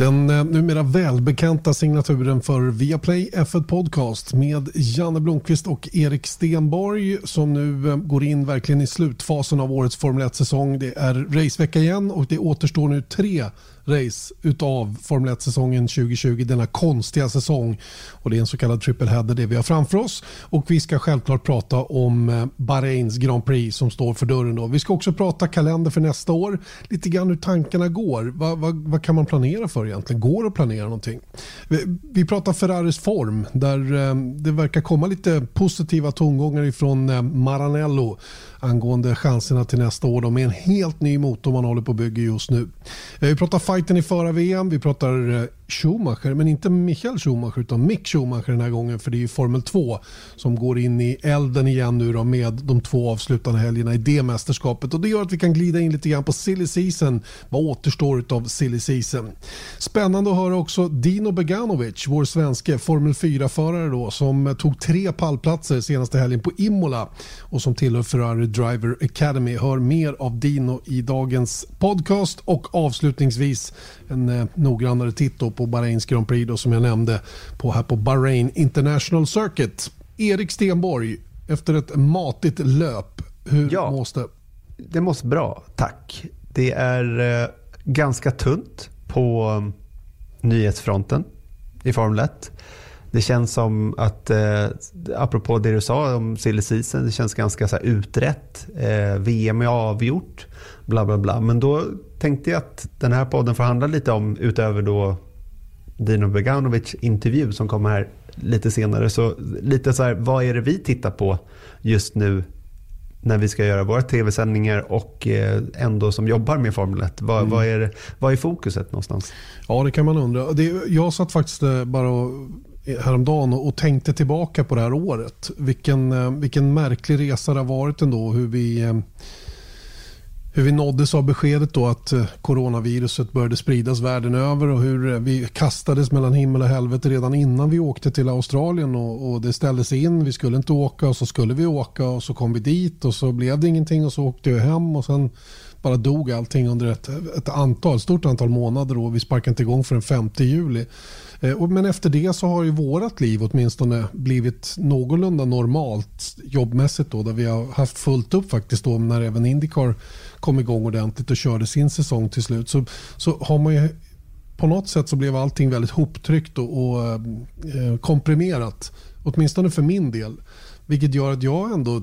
Den eh, numera välbekanta signaturen för Viaplay F1 Podcast med Janne Blomqvist och Erik Stenborg som nu eh, går in verkligen i slutfasen av årets Formel 1-säsong. Det är racevecka igen och det återstår nu tre race utav Formel 1-säsongen 2020, denna konstiga säsong. Och det är en så kallad triple header det vi har framför oss. Och vi ska självklart prata om eh, Bahrains Grand Prix som står för dörren. Då. Vi ska också prata kalender för nästa år, lite grann hur tankarna går. Vad, vad, vad kan man planera för egentligen? Går det att planera någonting? Vi, vi pratar Ferraris form där eh, det verkar komma lite positiva tongångar ifrån eh, Maranello angående chanserna till nästa år. De är en helt ny motor man håller på att bygga just nu. Eh, vi pratar fighten i förra-VM, vi pratar eh, Schumacher, men inte Michael Schumacher utan Mick Schumacher den här gången för det är ju Formel 2 som går in i elden igen nu då med de två avslutande helgerna i det mästerskapet och det gör att vi kan glida in lite grann på silly season. Vad återstår av silly season? Spännande att höra också Dino Beganovic, vår svenske Formel 4-förare då som tog tre pallplatser senaste helgen på Imola och som tillhör Ferrari Driver Academy. Hör mer av Dino i dagens podcast och avslutningsvis en eh, noggrannare titt på Bahrains Grand Prix då, som jag nämnde på, här på Bahrain International Circuit. Erik Stenborg, efter ett matigt löp, hur ja, mås det? Det måste bra, tack. Det är eh, ganska tunt på um, nyhetsfronten i Formel 1. Det känns som att, eh, apropå det du sa om silly season, det känns ganska så utrett. Eh, VM är avgjort, bla bla bla. Men då tänkte jag att den här podden får handla lite om, utöver då Dino Beganovic intervju som kommer här lite senare. Så lite så här, vad är det vi tittar på just nu när vi ska göra våra tv-sändningar och eh, ändå som jobbar med Formel 1? Vad, mm. vad, är, vad är fokuset någonstans? Ja, det kan man undra. Det, jag satt faktiskt eh, bara och, eh, häromdagen och, och tänkte tillbaka på det här året. Vilken, vilken märklig resa det har varit ändå. Hur vi hur vi nåddes av beskedet då att eh, coronaviruset började spridas världen över och hur eh, vi kastades mellan himmel och helvete redan innan vi åkte till Australien och, och det ställdes in. Vi skulle inte åka och så skulle vi åka och så kom vi dit och så blev det ingenting och så åkte vi hem och sen bara dog allting under ett, ett antal, stort antal månader och vi sparkade inte igång för den 5 juli. Eh, men efter det så har ju vårat liv åtminstone blivit någorlunda normalt jobbmässigt då där vi har haft fullt upp faktiskt då när även Indycar kom igång ordentligt och körde sin säsong till slut så, så har man ju på något sätt så blev allting väldigt hoptryckt och, och eh, komprimerat. Åtminstone för min del. Vilket gör att jag ändå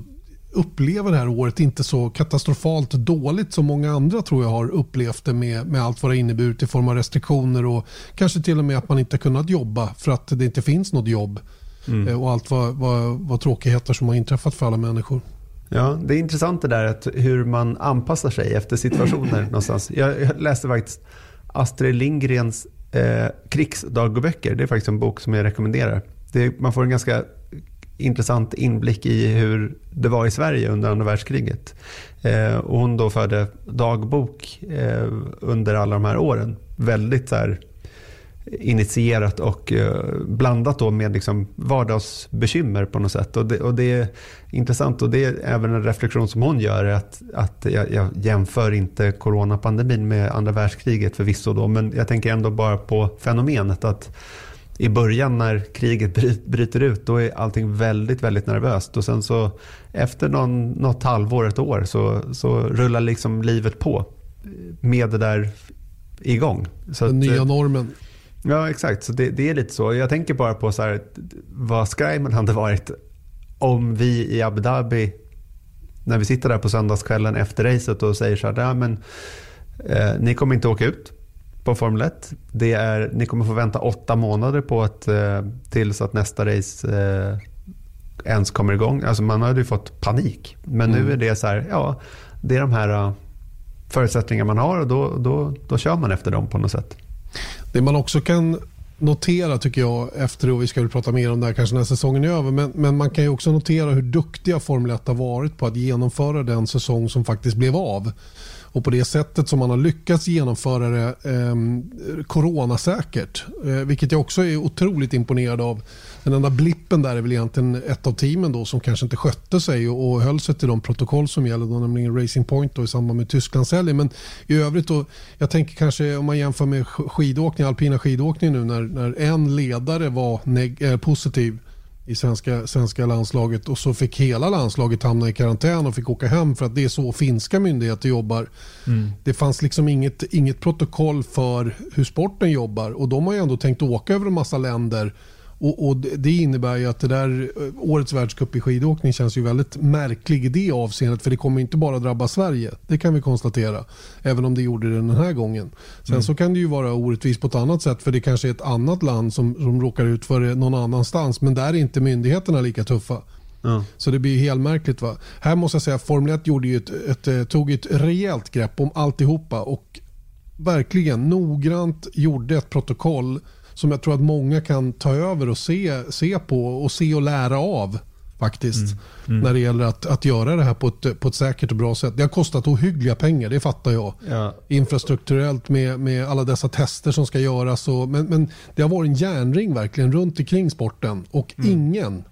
upplever det här året inte så katastrofalt dåligt som många andra tror jag har upplevt det med, med allt vad det inneburit i form av restriktioner och kanske till och med att man inte kunnat jobba för att det inte finns något jobb. Mm. Eh, och allt vad, vad, vad tråkigheter som har inträffat för alla människor. Ja, det är intressant det där att hur man anpassar sig efter situationer någonstans. Jag, jag läste faktiskt Astrid Lindgrens eh, krigsdagböcker. Det är faktiskt en bok som jag rekommenderar. Det, man får en ganska intressant inblick i hur det var i Sverige under andra världskriget. Eh, och hon då förde dagbok eh, under alla de här åren. Väldigt så här, initierat och eh, blandat då med liksom vardagsbekymmer på något sätt. Och det, och det, är intressant och det är även en reflektion som hon gör att, att jag, jag jämför inte coronapandemin med andra världskriget förvisso då, men jag tänker ändå bara på fenomenet att i början när kriget bryter ut då är allting väldigt, väldigt nervöst och sen så efter någon, något halvår, ett år så, så rullar liksom livet på med det där igång. Så Den att, nya normen. Ja, exakt. Så det, det, är lite så. Jag tänker bara på så här, vad skrajmen hade varit om vi i Abu Dhabi, när vi sitter där på söndagskvällen efter racet och säger så här, men, eh, ni kommer inte åka ut på Formel 1. Det är, ni kommer få vänta åtta månader på att, eh, tills att nästa race eh, ens kommer igång. Alltså man hade ju fått panik. Men mm. nu är det så här, ja, det är de här uh, förutsättningar man har och då, då, då kör man efter dem på något sätt. Det man också kan notera tycker jag efter och vi ska väl prata mer om det här kanske när säsongen är över men, men man kan ju också notera hur duktiga Formel 1 har varit på att genomföra den säsong som faktiskt blev av och på det sättet som man har lyckats genomföra det eh, coronasäkert. Eh, vilket jag också är otroligt imponerad av. Den enda blippen där är väl egentligen ett av teamen då som kanske inte skötte sig och, och höll sig till de protokoll som gäller, då, nämligen Racing Point då, i samband med Tysklandshelgen. Men i övrigt, då, jag tänker kanske om man jämför med skidåkning, alpina skidåkning nu när, när en ledare var neg- äh, positiv i svenska, svenska landslaget och så fick hela landslaget hamna i karantän och fick åka hem för att det är så finska myndigheter jobbar. Mm. Det fanns liksom inget, inget protokoll för hur sporten jobbar och de har ju ändå tänkt åka över en massa länder och, och, Det innebär ju att det där eh, årets världscup i skidåkning känns ju väldigt märklig i det avseendet. För det kommer inte bara drabba Sverige. Det kan vi konstatera. Även om det gjorde det den här gången. Sen mm. så kan det ju vara orättvist på ett annat sätt. För det kanske är ett annat land som, som råkar ut för det någon annanstans. Men där är inte myndigheterna lika tuffa. Ja. Så det blir helt märkligt. Va? Här måste jag säga att Formel 1 gjorde ju ett, ett, ett, tog ett rejält grepp om alltihopa. Och verkligen noggrant gjorde ett protokoll som jag tror att många kan ta över och se, se på och se och lära av faktiskt. Mm. Mm. När det gäller att, att göra det här på ett, på ett säkert och bra sätt. Det har kostat ohyggliga pengar, det fattar jag. Ja. Infrastrukturellt med, med alla dessa tester som ska göras. Och, men, men det har varit en järnring verkligen runt omkring sporten. Och mm. ingen,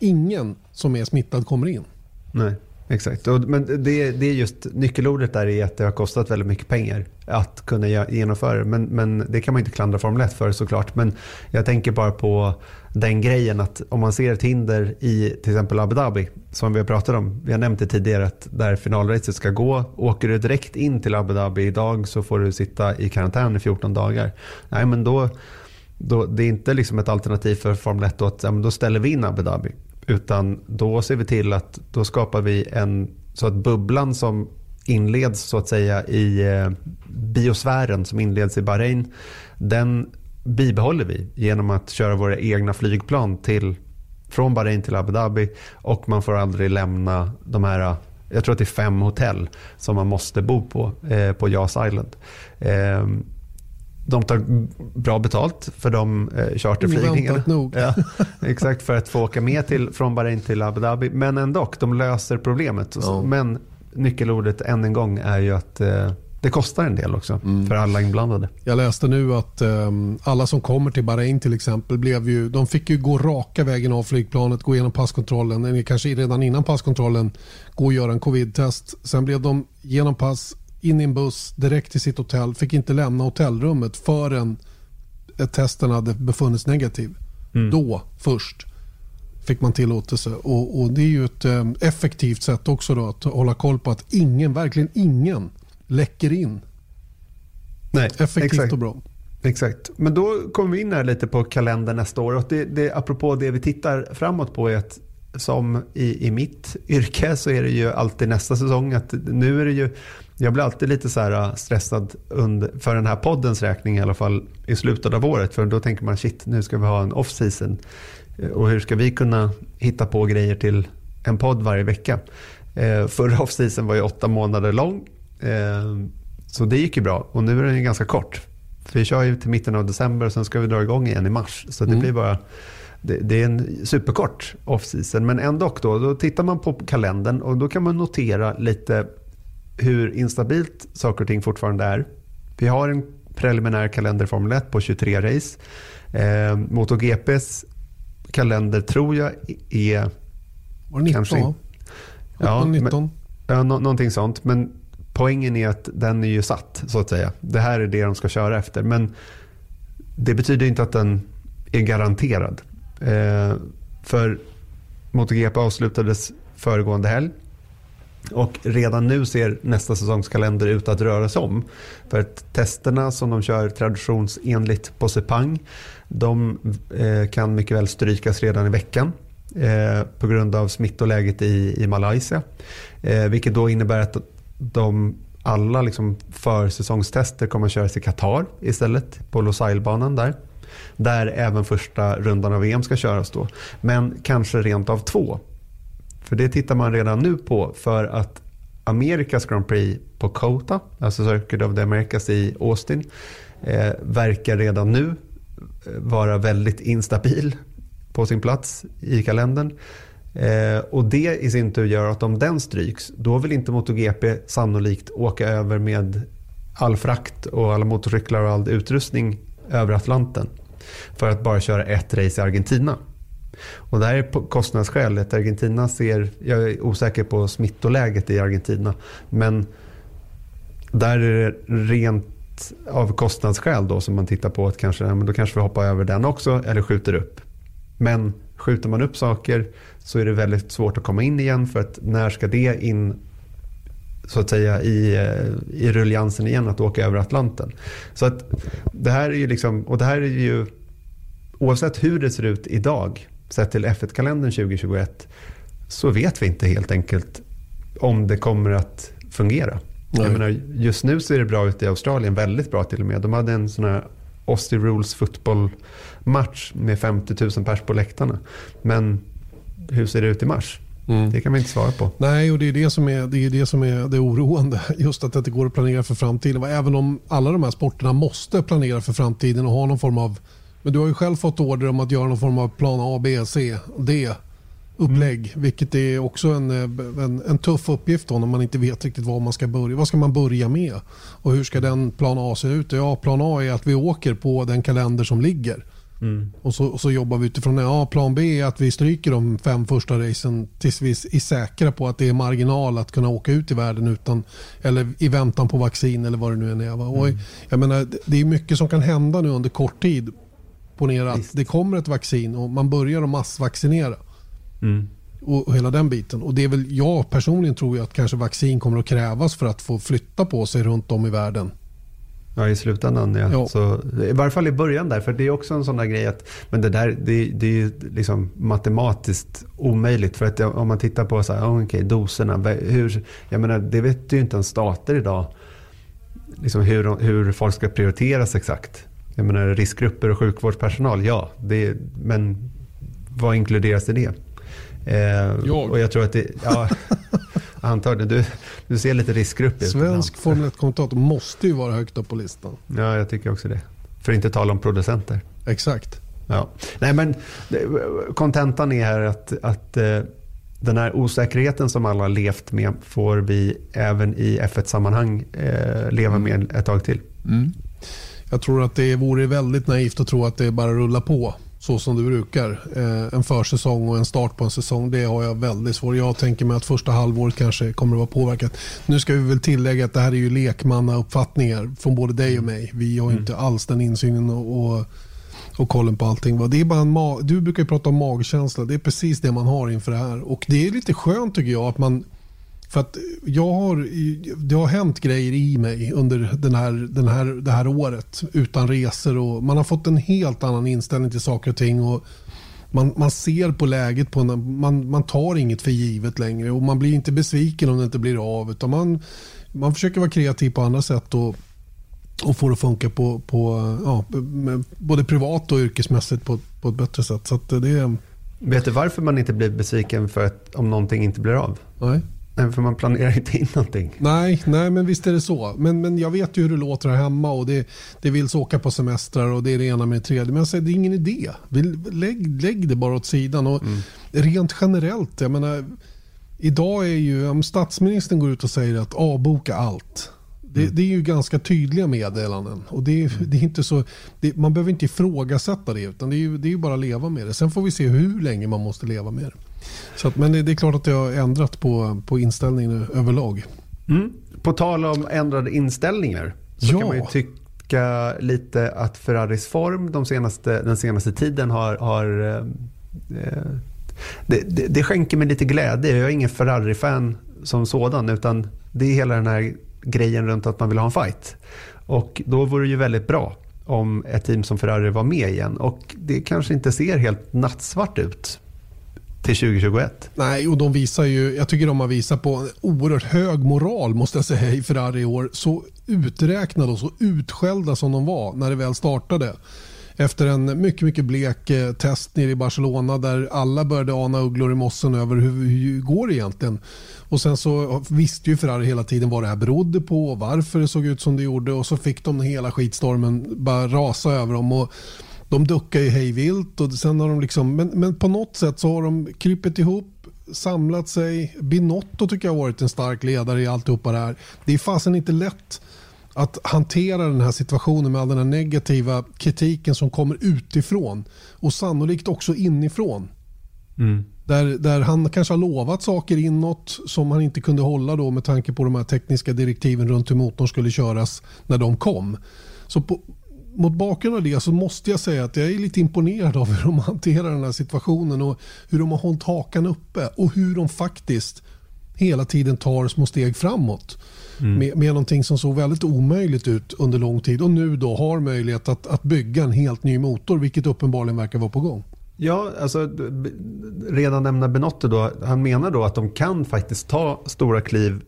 ingen som är smittad kommer in. Nej. Exakt, och, men det, det är just nyckelordet där är att det har kostat väldigt mycket pengar att kunna genomföra det. Men, men det kan man inte klandra Formel 1 för såklart. Men jag tänker bara på den grejen att om man ser ett hinder i till exempel Abu Dhabi, som vi har pratat om, vi har nämnt det tidigare, att där finalracet ska gå, åker du direkt in till Abu Dhabi idag så får du sitta i karantän i 14 dagar. Nej, men då, då, det är inte liksom ett alternativ för Formel 1 då att ja, då ställer vi in Abu Dhabi. Utan då ser vi till att då skapar vi en, så att bubblan som inleds så att säga i eh, biosfären som inleds i Bahrain, den bibehåller vi genom att köra våra egna flygplan till, från Bahrain till Abu Dhabi och man får aldrig lämna de här jag tror att det är fem hotell som man måste bo på eh, på Yas Island. Eh, de tar bra betalt för de eh, charterflygningarna. nog. Ja, exakt, för att få åka med till, från Bahrain till Abu Dhabi. Men ändå, de löser problemet. Ja. Men nyckelordet än en gång är ju att eh, det kostar en del också mm. för alla inblandade. Jag läste nu att eh, alla som kommer till Bahrain till exempel blev ju, de fick ju gå raka vägen av flygplanet, gå igenom passkontrollen, eller kanske redan innan passkontrollen gå och göra en covid-test. Sen blev de genom pass in i en buss direkt till sitt hotell. Fick inte lämna hotellrummet förrän testen hade befunnits negativ. Mm. Då först fick man tillåtelse. Och, och, det är ju ett eh, effektivt sätt också då att hålla koll på att ingen, verkligen ingen, läcker in. Nej, Effektivt exakt. och bra. Exakt. Men då kommer vi in här lite på kalendern nästa år. Och det, det, apropå det vi tittar framåt på är att som i, i mitt yrke så är det ju alltid nästa säsong. Att nu är det ju jag blir alltid lite så äh, stressad under, för den här poddens räkning i alla fall i slutet av året. För då tänker man shit, nu ska vi ha en off-season. Eh, och hur ska vi kunna hitta på grejer till en podd varje vecka? Eh, förra off-season var ju åtta månader lång. Eh, så det gick ju bra och nu är den ju ganska kort. För vi kör ju till mitten av december och sen ska vi dra igång igen i mars. Så det mm. blir bara det, det, är en superkort off-season. Men ändå då, då tittar man på kalendern och då kan man notera lite hur instabilt saker och ting fortfarande är. Vi har en preliminär kalender Formel 1 på 23 race. Eh, MotoGPs kalender tror jag är... Var det 19? Kanske, ja, 19? ja, nå, någonting sånt. Men poängen är att den är ju satt så att säga. Det här är det de ska köra efter. Men det betyder inte att den är garanterad. Eh, för MotoGP avslutades föregående helg. Och redan nu ser nästa säsongskalender ut att röra sig om. För att testerna som de kör traditionsenligt på Sepang, de eh, kan mycket väl strykas redan i veckan. Eh, på grund av smittoläget i, i Malaysia. Eh, vilket då innebär att de alla liksom försäsongstester kommer att köras i Qatar istället, på Losailbanan där. Där även första rundan av VM ska köras då. Men kanske rent av två. För det tittar man redan nu på för att Amerikas Grand Prix på Kota, alltså Circuit of the Americas i Austin, eh, verkar redan nu eh, vara väldigt instabil på sin plats i kalendern. Eh, och det i sin tur gör att om den stryks, då vill inte MotoGP sannolikt åka över med all frakt och alla motorcyklar och all utrustning över Atlanten för att bara köra ett race i Argentina. Och det här är kostnadsskälet. Argentina ser, jag är osäker på smittoläget i Argentina, men där är det rent av kostnadsskäl då som man tittar på att kanske, men då kanske vi hoppar över den också eller skjuter upp. Men skjuter man upp saker så är det väldigt svårt att komma in igen för att när ska det in så att säga i, eh, i rulliansen igen att åka över Atlanten. Så att det här är ju liksom, och det här är ju oavsett hur det ser ut idag sett till F1-kalendern 2021 så vet vi inte helt enkelt om det kommer att fungera. Jag menar, just nu ser det bra ut i Australien, väldigt bra till och med. De hade en sån här Aussie Rules fotbollmatch med 50 000 pers på läktarna. Men hur ser det ut i mars? Mm. Det kan vi inte svara på. Nej, och det är det som är det, är det, som är det oroande. Just att det inte går att planera för framtiden. Även om alla de här sporterna måste planera för framtiden och ha någon form av... Men du har ju själv fått order om att göra någon form av plan A, B, C, D upplägg. Mm. Vilket är också en, en, en, tuff uppgift då när man inte vet riktigt vad man ska börja. Vad ska man börja med? Och hur ska den plan A se ut? Ja, plan A är att vi åker på den kalender som ligger. Mm. Och, så, och, så, jobbar vi utifrån det. Ja, plan B är att vi stryker de fem första racen tills vi är säkra på att det är marginal att kunna åka ut i världen utan, eller i väntan på vaccin eller vad det nu än är. Och mm. jag menar, det är mycket som kan hända nu under kort tid. Ponera att det kommer ett vaccin och man börjar att massvaccinera. Mm. Och, och hela den biten. Och det är väl jag personligen tror jag att kanske vaccin kommer att krävas för att få flytta på sig runt om i världen. Ja, i slutändan ja. ja. Så, I varje fall i början där, för det är också en sån där grej att men det där det, det är ju liksom matematiskt omöjligt. För att om man tittar på så här, oh, okay, doserna, hur, jag menar, det vet ju inte ens stater idag. Liksom hur, hur folk ska prioriteras exakt. Jag menar riskgrupper och sjukvårdspersonal, ja. Det, men vad inkluderas i det? Eh, jag? Och jag tror att det, ja, antagligen. Du, du ser lite riskgrupp ut. Svensk Formel 1-kommentator måste ju vara högt upp på listan. Ja, jag tycker också det. För att inte tala om producenter. Exakt. Ja. Nej, men kontentan är här att, att eh, den här osäkerheten som alla har levt med får vi även i F1-sammanhang eh, leva med ett tag till. Mm. Jag tror att det vore väldigt naivt att tro att det bara rullar på så som det brukar. Eh, en försäsong och en start på en säsong, det har jag väldigt svårt. Jag tänker mig att första halvåret kanske kommer att vara påverkat. Nu ska vi väl tillägga att det här är ju lekmannauppfattningar från både dig och mig. Vi har mm. inte alls den insynen och, och, och kollen på allting. Det är bara en du brukar ju prata om magkänsla. Det är precis det man har inför det här. Och det är lite skönt tycker jag att man för att jag har, det har hänt grejer i mig under den här, den här, det här året utan resor. Och man har fått en helt annan inställning till saker och ting. Och man, man ser på läget, på en, man, man tar inget för givet längre och man blir inte besviken om det inte blir av. Utan man, man försöker vara kreativ på andra sätt och, och få det att funka på, på, ja, både privat och yrkesmässigt på, på ett bättre sätt. Så det, Vet du varför man inte blir besviken för att, om någonting inte blir av? Nej. Nej, för man planerar inte in någonting. Nej, nej, men visst är det så. Men, men jag vet ju hur det låter här hemma och det, det vill åka på semestrar och det är det ena med det tredje. Men jag säger, det är ingen idé. Lägg, lägg det bara åt sidan. Och mm. Rent generellt, jag menar, idag är ju, om statsministern går ut och säger att avboka allt. Det, mm. det, är ju ganska tydliga meddelanden. Och det, mm. det är inte så, det, man behöver inte ifrågasätta det utan det är, ju, det är ju bara att leva med det. Sen får vi se hur länge man måste leva med det. Så att, men det, är klart att det har ändrat på, på inställningen överlag. Mm. På tal om ändrade inställningar så ja. kan man ju tycka lite att Ferraris form de senaste, den senaste tiden har, har eh, eh, det, det, det skänker mig lite glädje. Jag är ingen Ferrari-fan som sådan utan det är hela den här grejen runt att man vill ha en fight. Och då vore det ju väldigt bra om ett team som Ferrari var med igen. Och det kanske inte ser helt nattsvart ut till 2021. Nej, och de visar ju, jag tycker de har visat på en oerhört hög moral måste jag säga i Ferrari i år. Så uträknade och så utskällda som de var när det väl startade. Efter en mycket, mycket blek eh, test nere i Barcelona där alla började ana ugglor i mossen över hur, hur går det egentligen. Och sen så visste ju Ferrari hela tiden vad det här berodde på och varför det såg ut som det gjorde och så fick de hela skitstormen bara rasa över dem. Och de duckar ju hejvilt och sen har de liksom, men, men på något sätt så har de krypit ihop, samlat sig. Binotto tycker jag har varit en stark ledare i alltihopa det här. Det är fasen inte lätt att hantera den här situationen med all den här negativa kritiken som kommer utifrån och sannolikt också inifrån. Mm. Där, där han kanske har lovat saker inåt som han inte kunde hålla då med tanke på de här tekniska direktiven runt hur motorn skulle köras när de kom. Så på, mot bakgrund av det så måste jag säga att jag är lite imponerad av hur de hanterar den här situationen och hur de har hållit hakan uppe och hur de faktiskt hela tiden tar små steg framåt. Mm. Med, med någonting som såg väldigt omöjligt ut under lång tid och nu då har möjlighet att, att bygga en helt ny motor vilket uppenbarligen verkar vara på gång. Ja, alltså redan nämna Benotto då. Han menar då att de kan faktiskt ta stora kliv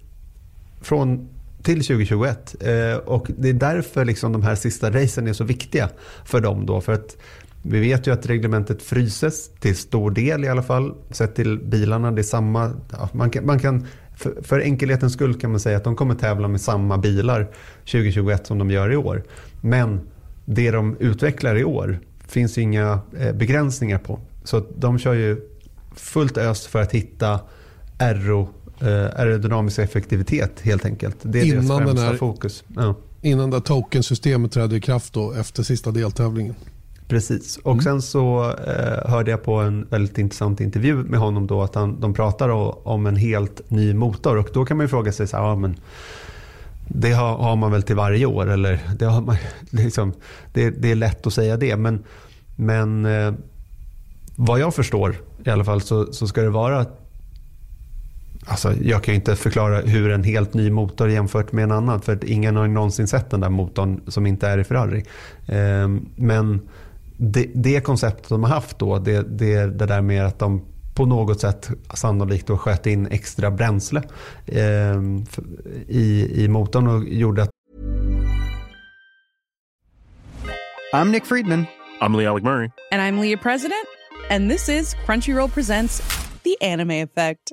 från till 2021. Eh, och det är därför liksom de här sista racen är så viktiga för dem då. För att vi vet ju att reglementet fryses till stor del i alla fall. Sett till bilarna, det är samma. Ja, man kan, man kan för, för enkelhetens skull kan man säga att de kommer tävla med samma bilar 2021 som de gör i år. Men det de utvecklar i år finns inga eh, begränsningar på. Så de kör ju fullt ös för att hitta aero, eh, aerodynamisk effektivitet helt enkelt. Det är innan deras främsta här, fokus. Ja. Innan det tokensystemet trädde i kraft då, efter sista deltävlingen. Precis. Och mm. sen så eh, hörde jag på en väldigt intressant intervju med honom då att han, de pratar om en helt ny motor. Och då kan man ju fråga sig så här, ja, men det har, har, man väl till varje år eller det, har man, liksom, det, det är lätt att säga det. Men, men eh, vad jag förstår i alla fall så, så ska det vara Alltså, jag kan ju inte förklara hur en helt ny motor jämfört med en annan. För ingen har någonsin sett den där motorn som inte är i Ferrari. Eh, men det, det konceptet de har haft då, det, det är det där med att de på något sätt sannolikt då sköt in extra bränsle eh, i, i motorn och gjorde att... I'm Nick Friedman. I'm Lee Alec Murray. And I'm Leah President. And this is Crunchyroll Presents The Anime Effect.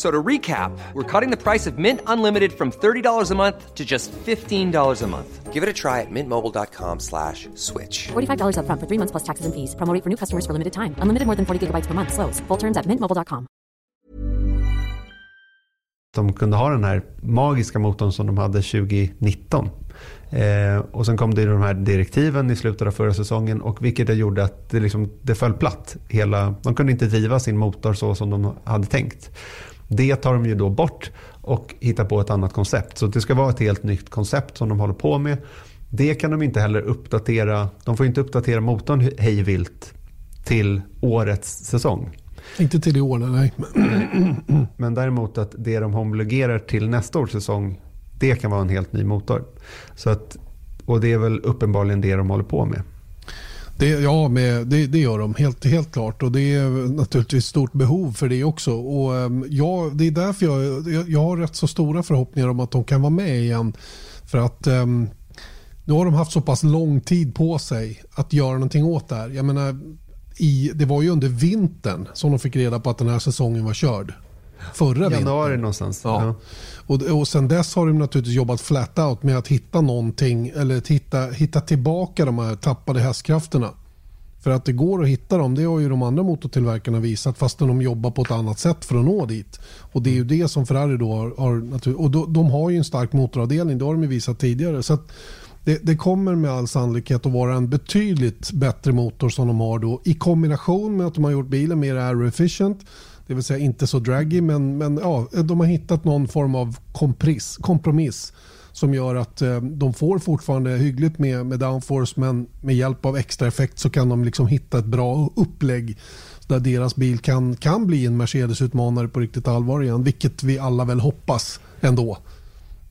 So to recap, we're cutting the price of Mint Unlimited from $30 a month to just $15 a month. Give it a try at mintmobile.com slash switch. $45 up front for three months plus taxes and fees. Promo for new customers for limited time. Unlimited more than 40 gigabytes per month. Slows. Full terms at mintmobile.com. De kunde ha den här magiska motorn som de hade 2019. Eh, och sen kom det de här direktiven i slutet av förra säsongen och vilket det gjorde att det, liksom, det föll platt. Hela, de kunde inte driva sin motor så som de hade tänkt. Det tar de ju då bort och hittar på ett annat koncept. Så det ska vara ett helt nytt koncept som de håller på med. Det kan de inte heller uppdatera. De får inte uppdatera motorn hej vilt till årets säsong. Inte till i år, nej. Men däremot att det de homologerar till nästa års säsong, det kan vara en helt ny motor. Så att, och det är väl uppenbarligen det de håller på med. Det, ja, med, det, det, gör de helt, helt klart och det är naturligtvis stort behov för det också. Och, ehm, ja, det är därför jag, jag, jag har rätt så stora förhoppningar om att de kan vara med igen. För att um, nu har de haft så pass lång tid på sig att göra någonting åt det här. Jag menar, i, det var ju under vintern som de fick reda på att den här säsongen var körd. Förra vintern. Januari någonstans. Ja. ja. Och, och sen dess har de naturligtvis jobbat flat out med att hitta någonting eller hitta, hitta tillbaka de här tappade hästkrafterna. För att det går att hitta dem, det har ju de andra motortillverkarna visat fastän de jobbar på ett annat sätt för att nå dit. Och det är ju det som Ferrari då har, har och då, de har ju en stark motoravdelning, det har de ju visat tidigare. Så det, det, kommer med all sannolikhet att vara en betydligt bättre motor som de har då i kombination med att de har gjort bilen mer aero efficient Det vill säga inte så draggy men, men ja, de har hittat någon form av kompromiss, kompromiss som gör att eh, de får fortfarande hyggligt med, med downforce men med hjälp av extra effekt så kan de liksom hitta ett bra upplägg där deras bil kan, kan bli en Mercedes-utmanare på riktigt allvar igen, vilket vi alla väl hoppas ändå.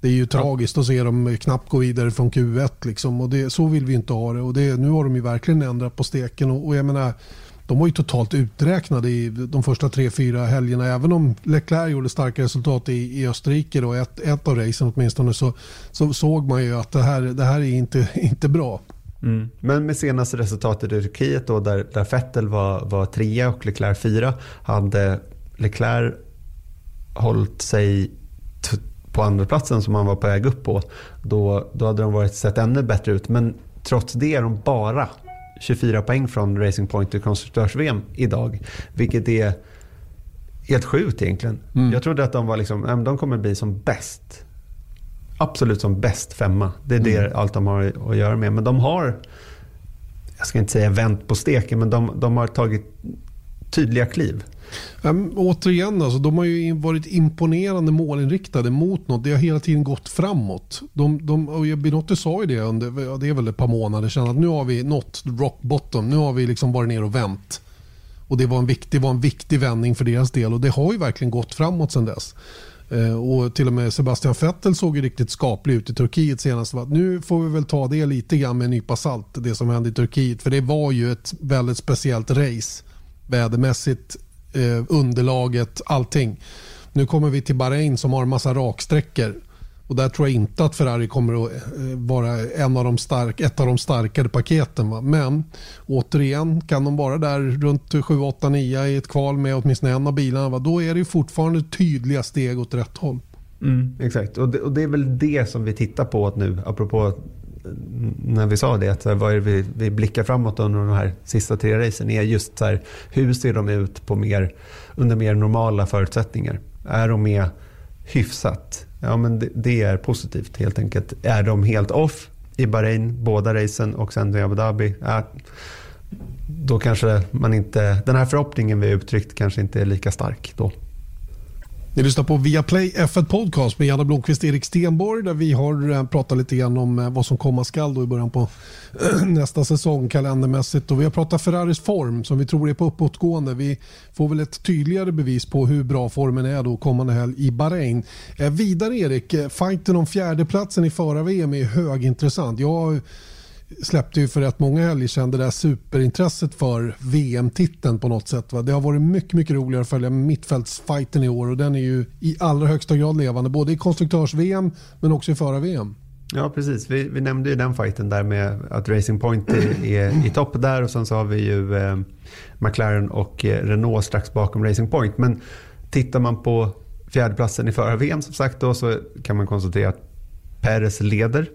Det är ju tragiskt att se dem knappt gå vidare från Q1 liksom, och det, så vill vi inte ha det. Och det, Nu har de ju verkligen ändrat på steken och, och jag menar de var ju totalt uträknade i de första tre, fyra helgerna. Även om Leclerc gjorde starka resultat i, i Österrike, då, ett, ett av racen åtminstone, så, så såg man ju att det här, det här är inte, inte bra. Mm. Men med senaste resultatet i Turkiet då, där, där Vettel var, var trea och Leclerc fyra, hade Leclerc hållit sig på andra platsen som han var på väg upp på, då, då hade de varit, sett ännu bättre ut. Men trots det är de bara 24 poäng från Racing Point i konstruktörs-VM idag. Vilket är helt sjukt egentligen. Mm. Jag trodde att de var liksom, de kommer bli som bäst. Absolut som bäst femma. Det är mm. det allt de har att göra med. Men de har, jag ska inte säga vänt på steken, men de, de har tagit tydliga kliv. Um, återigen, alltså, de har ju varit imponerande målinriktade mot något. Det har hela tiden gått framåt. De, de, och Binotti sa ju det under, det är väl ett par månader sedan, att nu har vi nått rock bottom. Nu har vi liksom varit ner och vänt. Och det var, en viktig, var en viktig vändning för deras del och det har ju verkligen gått framåt sedan dess. Ehm, och till och med Sebastian Vettel såg ju riktigt skaplig ut i Turkiet senast. Nu får vi väl ta det lite grann med en nypa salt, det som hände i Turkiet. För det var ju ett väldigt speciellt race vädermässigt, eh, underlaget, allting. Nu kommer vi till Bahrain som har en massa raksträckor. Och där tror jag inte att Ferrari kommer att eh, vara en av de stark, ett av de starkare paketen. Va? Men återigen, kan de vara där runt 7, 8, 9 i ett kval med åtminstone en av bilarna, va? då är det fortfarande tydliga steg åt rätt håll. Mm, exakt, och det, och det, är väl det som vi tittar på nu, apropå när vi sa det, att vad är det vi, vi blickar framåt under de här sista tre racen är just så här, hur ser de ut på mer, under mer normala förutsättningar? Är de med hyfsat? Ja, men det, det, är positivt helt enkelt. Är de helt off i Bahrain, båda racen och sen i Abu Dhabi? Ja, då kanske man inte, den här förhoppningen vi uttryckt kanske inte är lika stark då. Ni lyssnar på Viaplay F1 Podcast med Janne Blomqvist och Erik Stenborg där vi har eh, pratat lite grann om eh, vad som komma skall då i början på nästa säsong kalendermässigt. Och vi har pratat Ferraris form som vi tror är på uppåtgående. Vi får väl ett tydligare bevis på hur bra formen är då kommande helg i Bahrain. Eh, vidare Erik, fighten om fjärdeplatsen i förar-VM är högintressant. Jag släppte ju för rätt många helger sedan det där superintresset för VM-titeln på något sätt. Va? Det har varit mycket, mycket roligare att följa mittfältsfighten i år och den är ju i allra högsta grad levande både i konstruktörs-VM men också i förra-VM. Ja, precis. Vi, vi, nämnde ju den fighten där med att Racing Point är, är i topp där och sen så har vi ju eh, McLaren och eh, Renault strax bakom Racing Point. Men tittar man på fjärdeplatsen i förra-VM som sagt då så kan man konstatera att Perez leder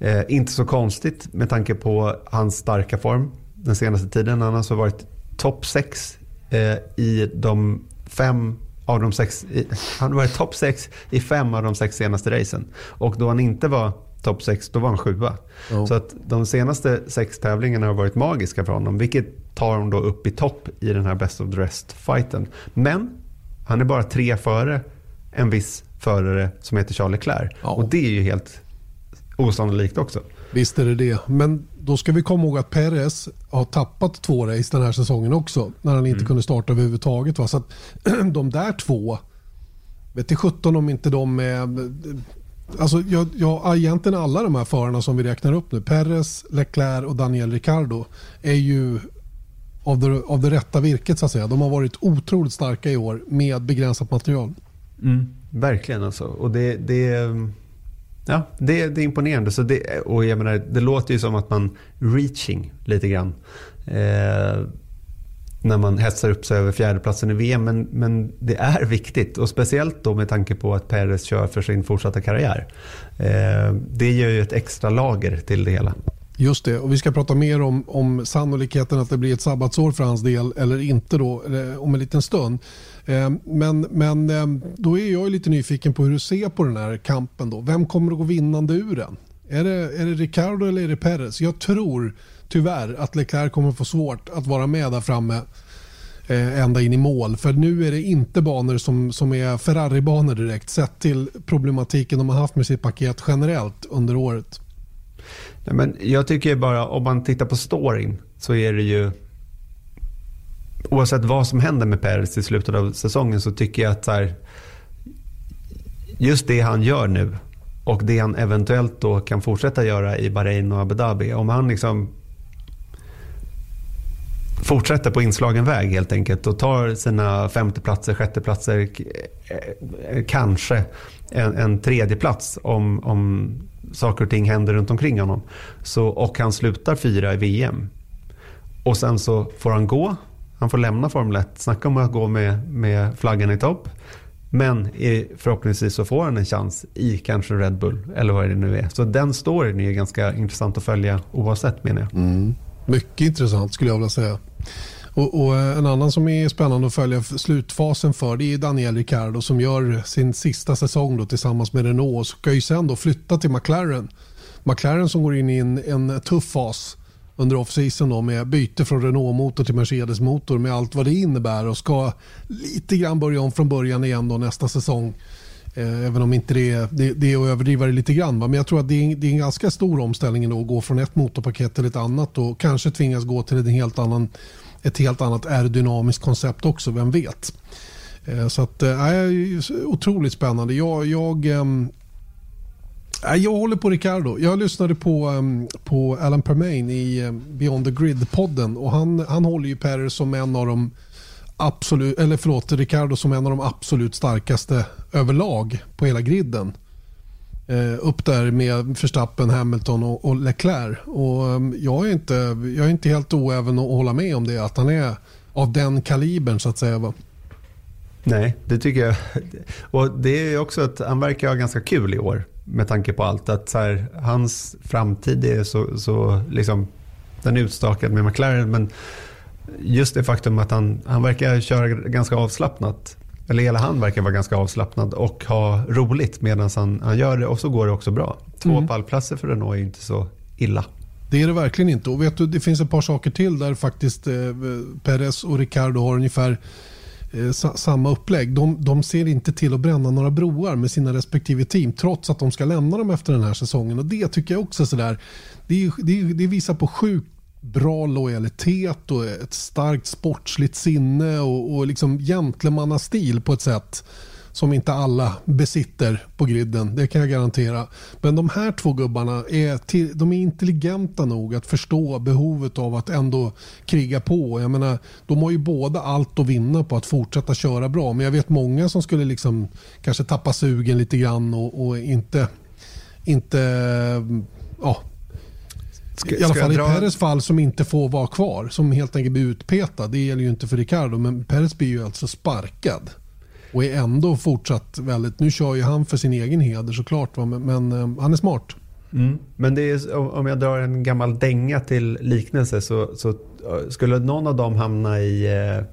Eh, inte så konstigt med tanke på hans starka form den senaste tiden. Han har alltså varit topp 6 eh, i de fem av de sex, i, han varit topp 6 i fem av de sex senaste racen. Och då han inte var topp 6, då var han sjua. Oh. Så att de senaste sex tävlingarna har varit magiska för honom. Vilket tar honom då upp i topp i den här Best of the Rest-fighten. Men han är bara tre före en viss förare som heter Charles Leclerc. Oh. Och det är ju helt osannolikt också. Visst är det det. Men då ska vi komma ihåg att Perez har tappat två race den här säsongen också. När han inte mm. kunde starta överhuvudtaget. Va? Så att de där två, vet i 17 om inte de är... Alltså jag, jag, egentligen alla de här förarna som vi räknar upp nu, Perez, Leclerc och Daniel Ricciardo, är ju av det, av det rätta virket så att säga. De har varit otroligt starka i år med begränsat material. Mm, verkligen alltså. Och det, det, Ja, det, det är imponerande. Så det, och jag menar, det låter ju som att man reaching lite grann. Eh, när man hetsar upp sig över fjärdeplatsen i VM. Men, men det är viktigt och speciellt då med tanke på att Perez kör för sin fortsatta karriär. Eh, det gör ju ett extra lager till det hela. Just det, och vi ska prata mer om, om sannolikheten att det blir ett sabbatsår för hans del eller inte då, eh, om en liten stund. Ehm, men, men ehm, då är jag lite nyfiken på hur du ser på den här kampen. Då. Vem kommer att gå vinnande ur den? Är det, är det Ricardo eller är det Perez? Jag tror tyvärr att Leclerc kommer få svårt att vara med där framme. Eh, ända in i mål. För nu är det inte banor som, som är Ferrari-banor direkt sett till problematiken de har haft med sitt paket generellt under året. Nej, men jag tycker bara om man tittar på storyn så är det ju oavsett vad som händer med Perez i slutet av säsongen så tycker jag att så här, just det han gör nu och det han eventuellt då kan fortsätta göra i Bahrain och Abu Dhabi. Om han liksom fortsätter på inslagen väg helt enkelt och tar sina femteplatser, sjätteplatser, eh, kanske en, en tredje plats om, om saker och ting händer runt omkring honom. Så, och han slutar fyra i VM. Och sen så får han gå, han får lämna Formel 1, snacka om att gå med, med flaggan i topp. Men eh, förhoppningsvis så får han en chans i kanske Red Bull eller vad det nu är. Så den storyn är ganska intressant att följa oavsett menar jag. Mm. Mycket intressant skulle jag vilja säga. Och, och, eh, En annan som är spännande att följa slutfasen för det är Daniel Ricciardo som gör sin sista säsong då tillsammans med Renault och ska ju sen då flytta till McLaren. McLaren som går in i en, en tuff fas under off-season med byte från Renault-motor till Mercedes-motor med allt vad det innebär och ska lite grann börja om från början igen då nästa säsong. Eh, även om inte det är, det, det är att överdriva det lite grann. Va? Men jag tror att det är, det är en ganska stor omställning då att gå från ett motorpaket till ett annat och kanske tvingas gå till en helt annan, ett helt annat aerodynamiskt koncept också, vem vet. Eh, så att, äh, otroligt spännande. Jag, jag, äh, jag håller på Ricardo. Jag lyssnade på, um, på Alan Permain i ehm, Beyond the Grid-podden och han, han håller ju Perez som en av de absolut, eller förlåt, Ricardo som en av de absolut starkaste överlag på hela griden. Eh, upp där med Verstappen, Hamilton och, och Leclerc. Och, ehm, jag, är inte, jag är inte helt oäven att hålla med om det, att han är av den kalibern så att säga. Va? Nej, det tycker jag. Och det är också att han verkar ha ganska kul i år med tanke på allt. Att så här, hans framtid är så, så liksom, den är utstakad med McLaren. Men just det faktum att han, han verkar köra ganska avslappnat. Eller hela han verkar vara ganska avslappnad och ha roligt medan han, han gör det. Och så går det också bra. Två mm. pallplatser för Renault är inte så illa. Det är det verkligen inte. Och vet du, det finns ett par saker till där faktiskt eh, Perez och Ricardo har ungefär eh, samma upplägg. De, de ser inte till att bränna några broar med sina respektive team trots att de ska lämna dem efter den här säsongen. Och Det tycker jag också sådär, det, det, det visar på sjukt bra lojalitet och ett starkt sportsligt sinne och, och liksom gentlemannastil på ett sätt som inte alla besitter på griden. Det kan jag garantera. Men de här två gubbarna är, till, de är intelligenta nog att förstå behovet av att ändå kriga på. Jag menar, de har ju båda allt att vinna på att fortsätta köra bra. Men jag vet många som skulle liksom kanske tappa sugen lite grann och, och inte, inte ja, Ska, I alla fall i dra... Peres fall som inte får vara kvar. Som helt enkelt blir utpetad. Det gäller ju inte för Ricardo. Men Peres blir ju alltså sparkad. Och är ändå fortsatt väldigt... Nu kör ju han för sin egen heder såklart. Va? Men, men um, han är smart. Mm. Men det är, om jag drar en gammal dänga till liknelse så, så skulle någon av dem hamna i,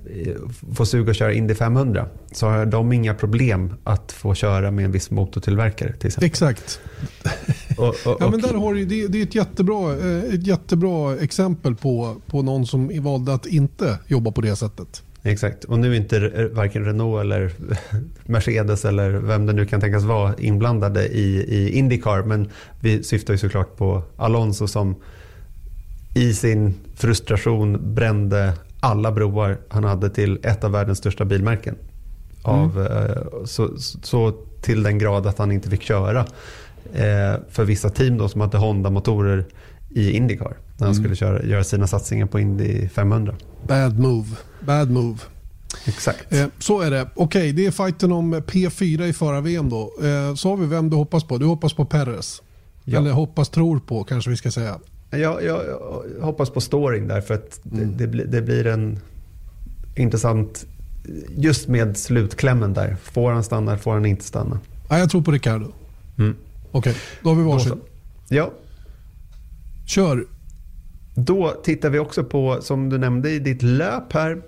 i få suga och köra Indy 500 så har de inga problem att få köra med en viss motortillverkare till exempel. Exakt. Och, och, ja, men där har du, det, det är ett jättebra, eh, ett jättebra exempel på, på någon som valde att inte jobba på det sättet. Exakt, och nu är inte varken Renault eller Mercedes eller vem det nu kan tänkas vara inblandade i, i Indycar. Men vi syftar ju såklart på Alonso som i sin frustration brände alla broar han hade till ett av världens största bilmärken. Av, mm. så, så, till den grad att han inte fick köra eh, för vissa team då som hade Honda-motorer i Indycar. När han mm. skulle köra, göra sina satsningar på Indy 500. Bad move. Bad move. Exakt. Eh, så är det. Okej, det är fighten om P4 i förra VM då. Eh, så har vi vem du hoppas på. Du hoppas på Perez. Ja. Eller hoppas tror på kanske vi ska säga. Jag, jag, jag hoppas på storyn där för att mm. det, det, det, blir en intressant just med slutklämmen där. Får han stanna, får han inte stanna? Ja, jag tror på Ricardo. Mm. Okej, då har vi varsin. Ja. Kör. Då tittar vi också på, som du nämnde i ditt löp här,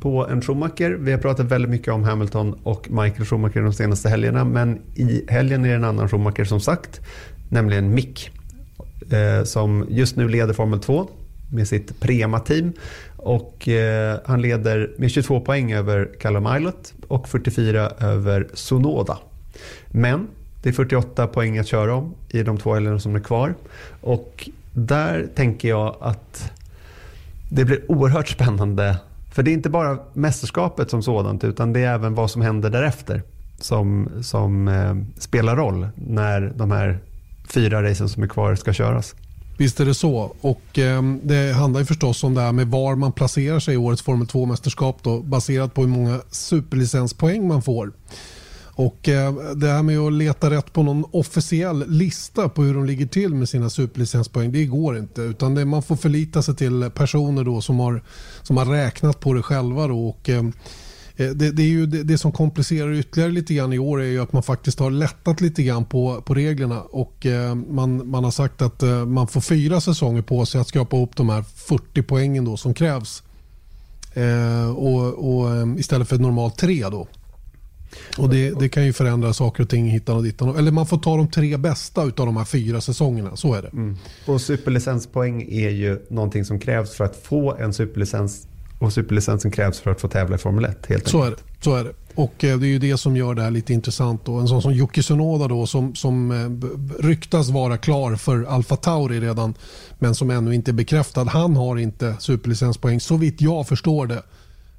på en Schumacher. Vi har pratat väldigt mycket om Hamilton och Michael Schumacher de senaste helgerna. Men i helgen är det en annan Schumacher som sagt, nämligen Mick. Eh, som just nu leder Formel 2. med sitt Prema-team. Och eh, han leder med 22 poäng över Callum Islet och 44 över Sonoda. Men det är 48 poäng att köra om i de två helgerna som är kvar. Och där tänker jag att det blir oerhört spännande. För det är inte bara mästerskapet som sådant utan det är även vad som händer därefter som, som eh, spelar roll när de här fyra racen som är kvar ska köras. Visst är det så. Och eh, Det handlar ju förstås om det här med var man placerar sig i årets Formel 2-mästerskap baserat på hur många superlicenspoäng man får. Och eh, Det här med att leta rätt på någon officiell lista på hur de ligger till med sina superlicenspoäng, det går inte. Utan det, man får förlita sig till personer då som, har, som har räknat på det själva. Då och, eh, eh, det, det, är ju det, det, som komplicerar ytterligare lite grann i år är ju att man faktiskt har lättat lite grann på, på reglerna och eh, man, man har sagt att eh, man får fyra säsonger på sig att skrapa ihop de här 40 poängen då som krävs. Eh, och, och, eh, istället för normalt tre då. Och det, det, kan ju förändra saker och ting hittan och dittan. Eller man får ta de tre bästa av de här fyra säsongerna. Så är det. Mm. Och superlicenspoäng är ju någonting som krävs för att få en superlicens och superlicensen krävs för att få tävla i Formel 1. Helt så, är det, så är det. Och eh, det är ju det som gör det här lite intressant. Och en sån som Yuki Tsunoda då, som, som eh, ryktas vara klar för Alfa Tauri redan men som ännu inte är bekräftad. Han har inte superlicenspoäng så vitt jag förstår det.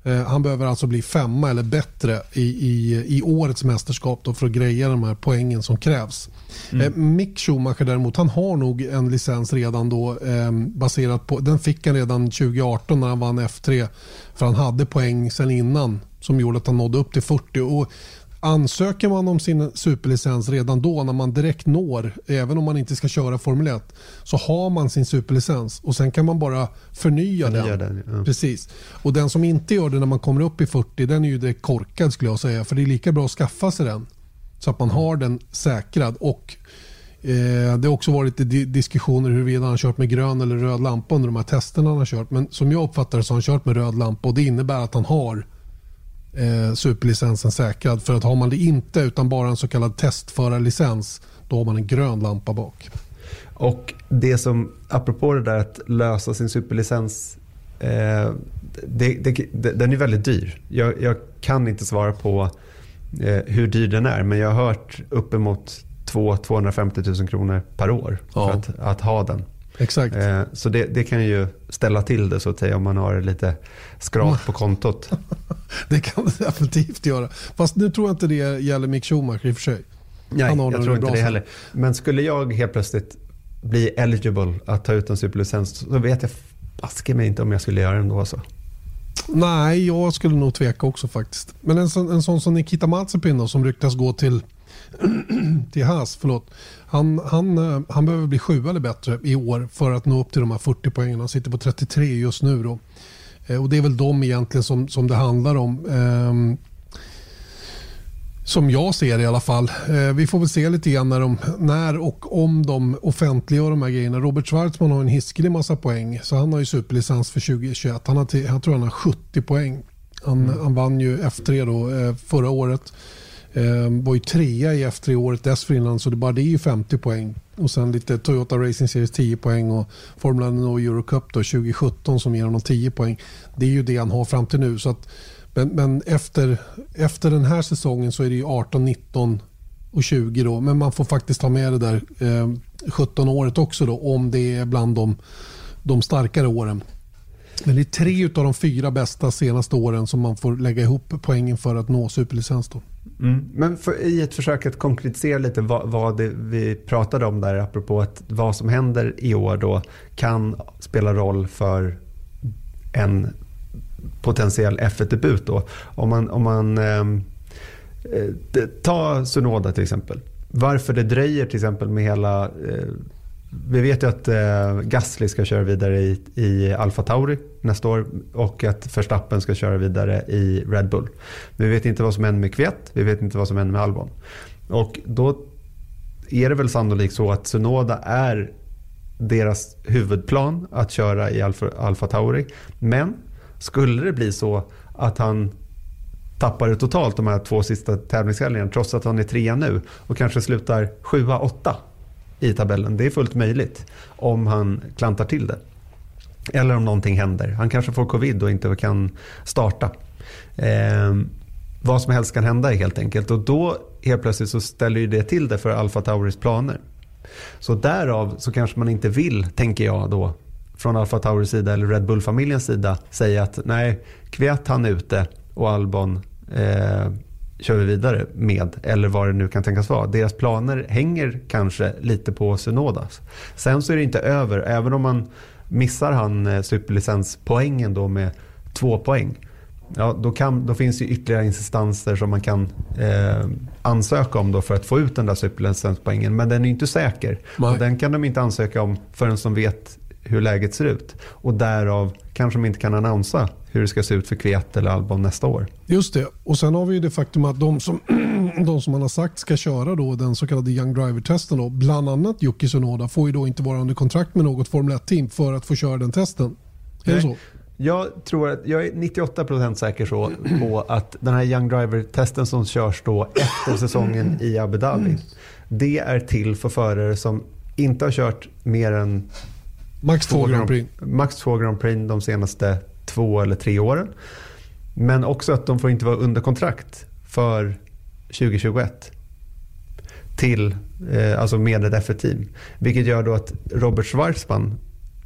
Eh, han behöver alltså bli femma eller bättre i, i, i årets mästerskap då för att greja de här poängen som krävs. Mm. Eh, Mick Schumacher däremot, han har nog en licens redan då eh, baserat på, den fick han redan 2018 när han vann F3 för han hade poäng sen innan som gjorde att han nådde upp till 40. Och Ansöker man om sin superlicens redan då när man direkt når, även om man inte ska köra Formel 1, så har man sin superlicens och sen kan man bara förnya, förnya den. den ja. Precis. Och den som inte gör det när man kommer upp i 40, den är ju direkt korkad skulle jag säga. För det är lika bra att skaffa sig den så att man har den säkrad. Och eh, Det har också varit diskussioner huruvida han har kört med grön eller röd lampa under de här testerna han har kört. Men som jag uppfattar det så har han kört med röd lampa och det innebär att han har eh, superlicensen säkrad. För att har man det inte utan bara en så kallad testförarlicens då har man en grön lampa bak. Och det som, apropå det där att lösa sin superlicens, eh, det, det, den är väldigt dyr. Jag, jag kan inte svara på eh, hur dyr den är men jag har hört uppemot 250 000 kronor per år ja. för att, att ha den. Exakt. Eh, så det, det, kan ju ställa till det så att säga om man har lite skrap på kontot. det kan det definitivt göra. Fast nu tror jag inte det gäller Mick Schumacher i och för sig. Nej, jag tror inte det heller. Men skulle jag helt plötsligt bli eligible att ta ut en superlicens så vet jag baske mig inte om jag skulle göra det ändå. Så. Nej, jag skulle nog tveka också faktiskt. Men en, sån, en sån som Nikita Mazepin då, som ryktas gå till till Haas, förlåt. Han, han, eh, han behöver bli sju eller bättre i år för att nå upp till de här 40 poängen. Han sitter på 33 just nu. Då. Eh, och Det är väl de egentligen som, som det handlar om. Ehm, som jag ser det i alla fall. Eh, vi får väl se lite grann när, de, när och om de offentliggör de här grejerna. Robert Schwarzman har en hiskelig massa poäng. Så han har ju superlicens för 2021. Han har till, jag tror han har 70 poäng. Han, mm. han vann ju F3 då, förra året. Eh, var ju trea i F3 året dessförinnan så det bara det är ju 50 poäng. Och sen lite Toyota Racing Series 10 poäng och Formula 1 och Eurocup då 2017 som ger honom 10 poäng. Det är ju det han har fram till nu. Så att, men men efter, efter den här säsongen så är det ju 18, 19 och 20 då. Men man får faktiskt ta med det där eh, 17 året också då om det är bland de, de starkare åren. Men det är tre av de fyra bästa senaste åren som man får lägga ihop poängen för att nå superlicens. Då. Mm. Men för, i ett försök att konkretisera lite vad, vad det, vi pratade om där, apropå att vad som händer i år då kan spela roll för en potentiell F1-debut. Om man, om man ehm, eh, ta Sunoda till exempel. Varför det dröjer till exempel med hela eh, vi vet ju att eh, Gasly ska köra vidare i, i Alfa Tauri nästa år och att Verstappen ska köra vidare i Red Bull. Men vi vet inte vad som händer med Kvet, vi vet inte vad som händer med Albon. Och då är det väl sannolikt så att Sunoda är deras huvudplan att köra i Alfa, Alfa Tauri. Men skulle det bli så att han tappar det totalt de här två sista tävlingshelgerna trots att han är trea nu och kanske slutar sjua, åtta i tabellen. Det är fullt möjligt om han klantar till det. Eller om någonting händer. Han kanske får covid och inte kan starta. Eh, vad som helst kan hända helt enkelt. Och då helt plötsligt så ställer ju det till det för Alfa Tauris planer. Så därav så kanske man inte vill, tänker jag då, från Alfa Tauris sida eller Red Bull-familjens sida säga att nej, Kviat han är ute och Albon eh, kör vi vidare med. Eller vad det nu kan tänkas vara. Deras planer hänger kanske lite på Sunodas. Sen så är det inte över, även om man missar han eh, superlicenspoängen då med två poäng. Ja, då, kan, då finns det ytterligare instanser som man kan eh, ansöka om då för att få ut den där superlicenspoängen. Men den är inte säker. Och den kan de inte ansöka om förrän de vet hur läget ser ut. Och därav kanske de inte kan annonsa hur det ska se ut för Kviat eller Albon nästa år. Just det. Och sen har vi ju det faktum att de som, de som man har sagt ska köra då den så kallade Young Driver-testen, då, bland annat Yuki Tsunoda, får ju då inte vara under kontrakt med något Formel 1-team för att få köra den testen. Är det så? Jag, tror att, jag är 98% säker så på att den här Young Driver-testen som körs då efter säsongen i Abu Dhabi. Det är till för förare som inte har kört mer än Max två Grand Prix. Max två Grand Prix de senaste två eller tre åren. Men också att de får inte vara under kontrakt för 2021. Till, eh, alltså med ett F1-team. Vilket gör då att Robert Schwarzman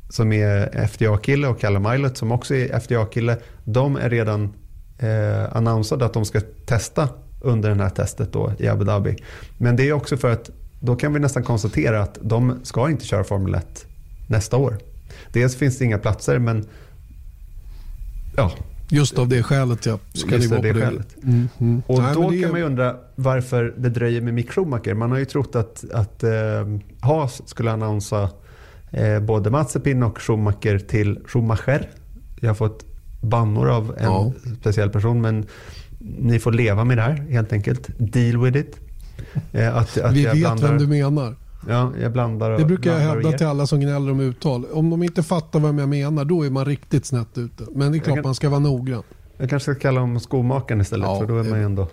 som är FDA-kille och Callum Milot som också är FDA-kille. De är redan eh, annonsade att de ska testa under det här testet då i Abu Dhabi. Men det är också för att då kan vi nästan konstatera att de ska inte köra Formel 1 nästa år. Dels finns det inga platser men ja. Just av det skälet ja. Ska Just det, det skälet. Mm, mm. Och Nej, då det... kan man ju undra varför det dröjer med Mick Schumacher. Man har ju trott att, att eh, Haas skulle annonsera eh, både Mazepin och Schumacher till Schumacher. Jag har fått bannor av en ja. speciell person men ni får leva med det här helt enkelt. Deal with it. Eh, att, att Vi vet blandar, vem du menar. Ja, jag blandar Det brukar jag hävda till alla som gnäller om uttal. Om de inte fattar vad jag menar då är man riktigt snett ute. Men det är klart kan, man ska vara noggrann. Jag kanske ska kalla dem skomakaren istället ja, för då är man ju ändå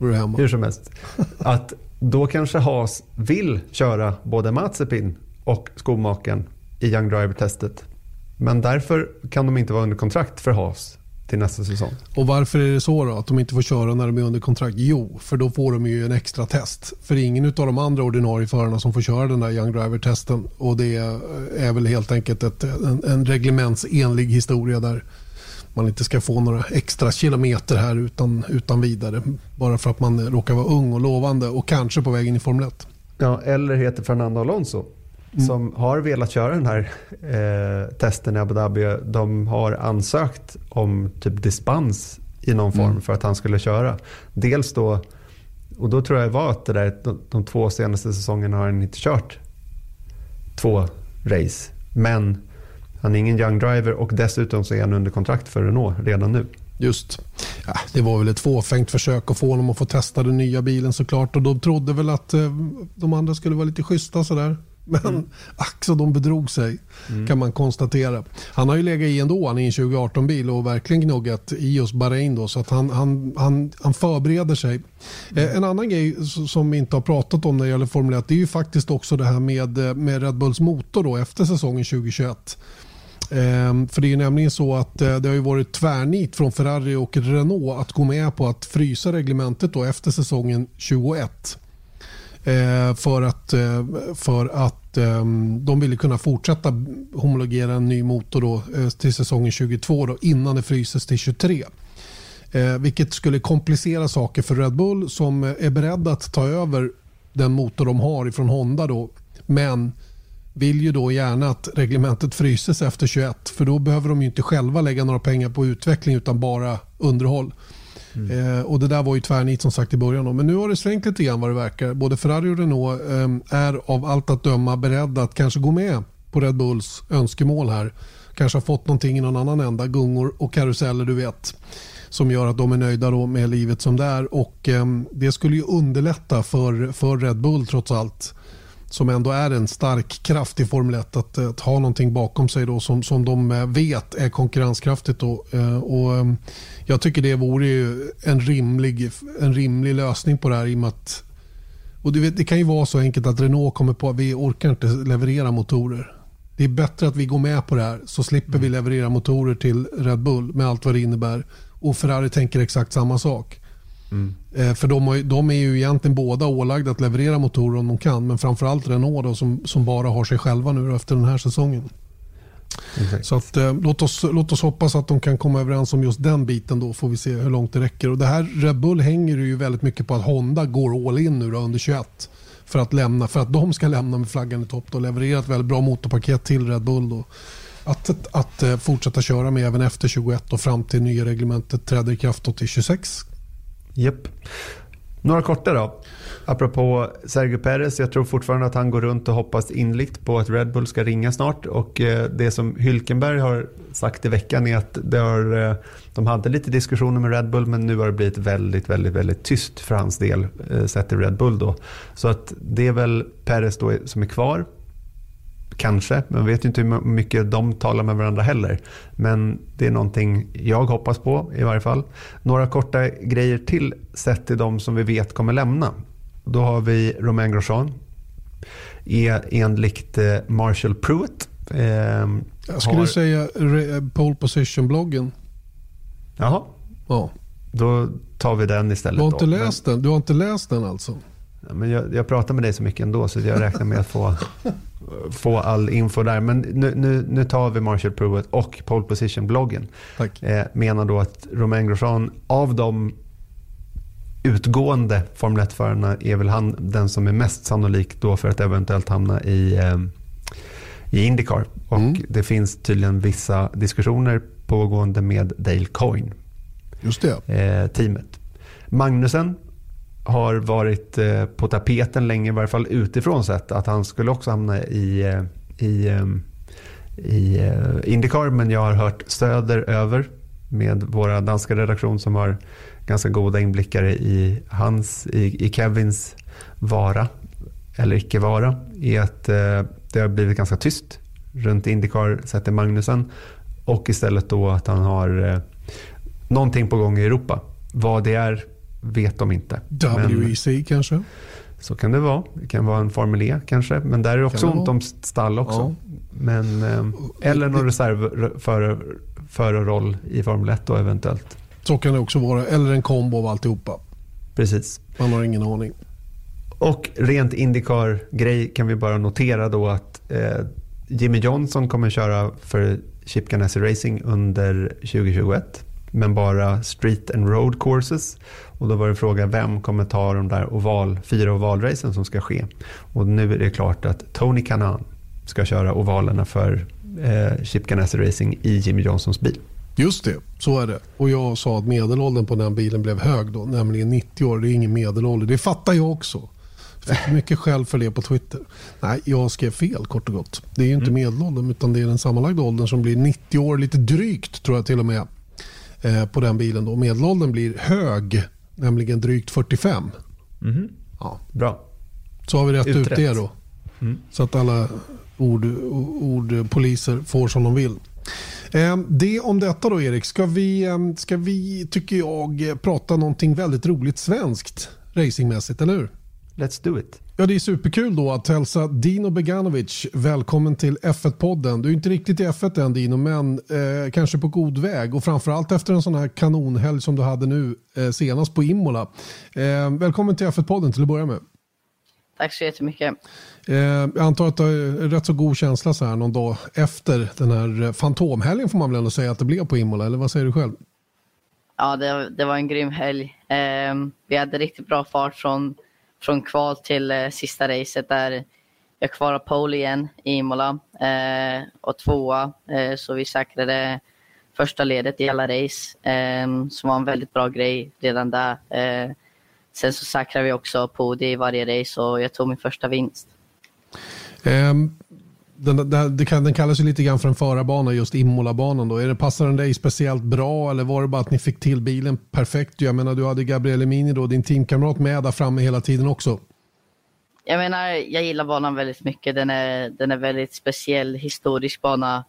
hemma. hur som helst. Att då kanske Haas vill köra både Mazepin och skomakaren i Young Driver-testet. Men därför kan de inte vara under kontrakt för Haas till nästa säsong. Och varför är det så då? Att de inte får köra när de är under kontrakt? Jo, för då får de ju en extra test. För ingen av de andra ordinarie förarna som får köra den där Young Driver-testen. Och det är väl helt enkelt ett, en, en reglementsenlig historia där man inte ska få några extra kilometer här utan, utan vidare. Bara för att man råkar vara ung och lovande och kanske på väg in i Formel 1. Ja, eller heter Fernando Alonso mm. som har velat köra den här eh, testen i Abu Dhabi. De har ansökt om typ dispens i någon form mm. för att han skulle köra. Dels då, och då tror jag det var att det där, de, de två senaste säsongerna har han inte kört två race. Men han är ingen young driver och dessutom så är han under kontrakt för Renault redan nu. Just. Ja, det var väl ett fåfängt försök att få honom att få testa den nya bilen såklart. Och de trodde väl att eh, de andra skulle vara lite schyssta sådär. Men mm. ack så de bedrog sig mm. kan man konstatera. Han har ju legat i ändå, han är en 2018-bil och verkligen gnuggat i just Bahrain då, så att han, han, han, han förbereder sig. Mm. Eh, en annan grej som vi inte har pratat om när det gäller Formel 1 det är ju faktiskt också det här med, eh, med Red Bulls motor då, efter säsongen 2021. Eh, för det är nämligen så att eh, det har ju varit tvärnit från Ferrari och Renault att gå med på att frysa reglementet då efter säsongen 2021. Eh, för att, eh, för att eh, de ville kunna fortsätta homologera en ny motor då, eh, till säsongen 22 då, innan det fryses till 23. Eh, vilket skulle komplicera saker för Red Bull som är beredda att ta över den motor de har ifrån Honda. Då, men vill ju då gärna att reglementet fryses efter 21 för då behöver de ju inte själva lägga några pengar på utveckling utan bara underhåll. Mm. Eh, och Det där var ju tvärnit som sagt i början. Då. Men nu har det svängt lite grann vad det verkar. Både Ferrari och Renault eh, är av allt att döma beredda att kanske gå med på Red Bulls önskemål här. Kanske har fått någonting i någon annan ända. Gungor och karuseller du vet. Som gör att de är nöjda då med livet som det är. Och, eh, det skulle ju underlätta för, för Red Bull trots allt som ändå är en stark kraft i Formel 1 att, att ha någonting bakom sig då som, som de eh, vet är konkurrenskraftigt. Då. Eh, och eh, jag tycker det vore en rimlig, en rimlig lösning på det här i och med att och vet, det kan ju vara så enkelt att Renault kommer på att vi orkar inte leverera motorer. Det är bättre att vi går med på det här så slipper vi leverera motorer till Red Bull med allt vad det innebär. Och Ferrari tänker exakt samma sak. Eh, För de, har, de är ju egentligen båda ålagda att leverera motorer om de kan. Men framförallt Renault då, som, som bara har sig själva nu efter den här säsongen. Exakt. Så att, eh, låt, oss, låt oss hoppas att de kan komma överens om just den biten då får vi se hur långt det räcker. Och det här Red Bull hänger ju väldigt mycket på att Honda går all in nu då, under 21 för att, lämna, för att de ska lämna med flaggan i topp och leverera ett väldigt bra motorpaket till Red Bull. Då. Att, att, att eh, fortsätta köra med även efter 21 och fram till nya reglementet träder i kraft till 26. Japp. Några korta då. Apropå Sergio Perez, jag tror fortfarande att han går runt och hoppas inligt på att Red Bull ska ringa snart. Och eh, det som Hylkenberg har sagt i veckan är att det har, eh, de hade lite diskussioner med Red Bull men nu har det blivit väldigt, väldigt, väldigt tyst för hans del eh, sett till Red Bull då. Så att det är väl Perez då som är kvar. Kanske, men vet ju inte hur mycket de talar med varandra heller. Men det är någonting jag hoppas på i varje fall. Några korta grejer till sett till de som vi vet kommer lämna. Då har vi Romain Grosjean. Är enligt eh, Marshall Pruitt. Eh, Jag skulle har- säga pole position-bloggen. Jaha, Ja. då tar vi den istället. Du har inte då. läst den? Du har inte läst den alltså? Men, men jag, jag pratar med dig så mycket ändå så jag räknar med att få, få all info där. Men nu, nu, nu tar vi Marshall Pruitt och Pole Position-bloggen. Eh, menar då att Romain Grosjean av de utgående Formel 1-förarna är väl han den som är mest sannolik då för att eventuellt hamna i, eh, i Indycar. Och Mm. det finns tydligen vissa diskussioner pågående med Dale Coyne, Just det. eh, teamet. Magnusen har varit eh, på tapeten länge, i varje fall utifrån sett, att han skulle också hamna i, eh, i, eh, i Indycar. Men jag har hört söderöver med våra danska redaktion som har ganska goda inblickar i, hans, i, i Kevins vara eller icke vara. Är att det har blivit ganska tyst runt Indycar sett till Magnusen. Och istället då att han har någonting på gång i Europa. Vad det är vet de inte. Men WEC kanske? så kan det vara. Det kan vara en Formel E kanske. Men där är det också Kan ont om stall också. Ja. Men, eh, eller någon reservförarroll i Formel 1 då eventuellt. Så kan det också vara. Eller en kombo av alltihopa. Precis. Man har ingen aning. Och rent Indycar-grej kan vi bara notera då att eh, Jimmy Johnson kommer köra för Chip Ganassi Racing under 2021. Men bara street and road courses. Och då var det fråga vem kommer ta de där oval, fyra ovalracen som ska ske. Och nu är det klart att Tony Kanaan ska köra ovalerna för eh, Chip Ganassi Racing i Jimmy Johnsons bil. Just det, så är det. Och jag sa att medelåldern på den bilen blev hög då, nämligen 90 år. Det är ingen medelålder. Det fattar jag också. Fick mycket skäll för det på Twitter. Nej, jag skrev fel kort och gott. Det är ju inte medelåldern utan det är den sammanlagda åldern som blir 90 år, lite drygt tror jag till och med. Eh, på den bilen då. Medelåldern blir hög, nämligen drygt 45. Ja, Bra. så har vi rätt ut Utrett. det då. Så att alla ord, ordpoliser får som de vill. Eh, Det om detta då Erik. Ska vi, eh, ska vi, tycker jag, prata någonting väldigt roligt svenskt racingmässigt, eller hur? Let's do it. Ja, det är superkul då att hälsa Dino Beganovic välkommen till F1-podden. Du är inte riktigt i F1 än Dino, men eh, kanske på god väg. Och framförallt efter en sån här kanonhelg som du hade nu eh, senast på Imola. Eh, välkommen till F1-podden till att börja med. Tack så jättemycket. Eh, jag antar att det är rätt så god känsla så här någon dag efter den här eh, fantomhelgen får man väl ändå säga att det blev på Imola, eller vad säger du själv? Ja, det, det var en grym helg. Eh, vi hade riktigt bra fart från, från kval till eh, sista racet där jag kvarade pole igen i Imola eh, och tvåa. Eh, så vi säkrade första ledet i alla race eh, som var en väldigt bra grej redan där. Eh, sen så säkrade vi också podium i varje race och jag tog min första vinst. Um den, den, den kallas ju lite grann för en förarbana, just Imola-banan. Då. Är det, passar den dig speciellt bra eller var det bara att ni fick till bilen perfekt? Jag menar, du hade Gabriele Mini, då, din teamkamrat, med där framme hela tiden också. Jag menar, jag gillar banan väldigt mycket. Den är, den är väldigt speciell, historisk bana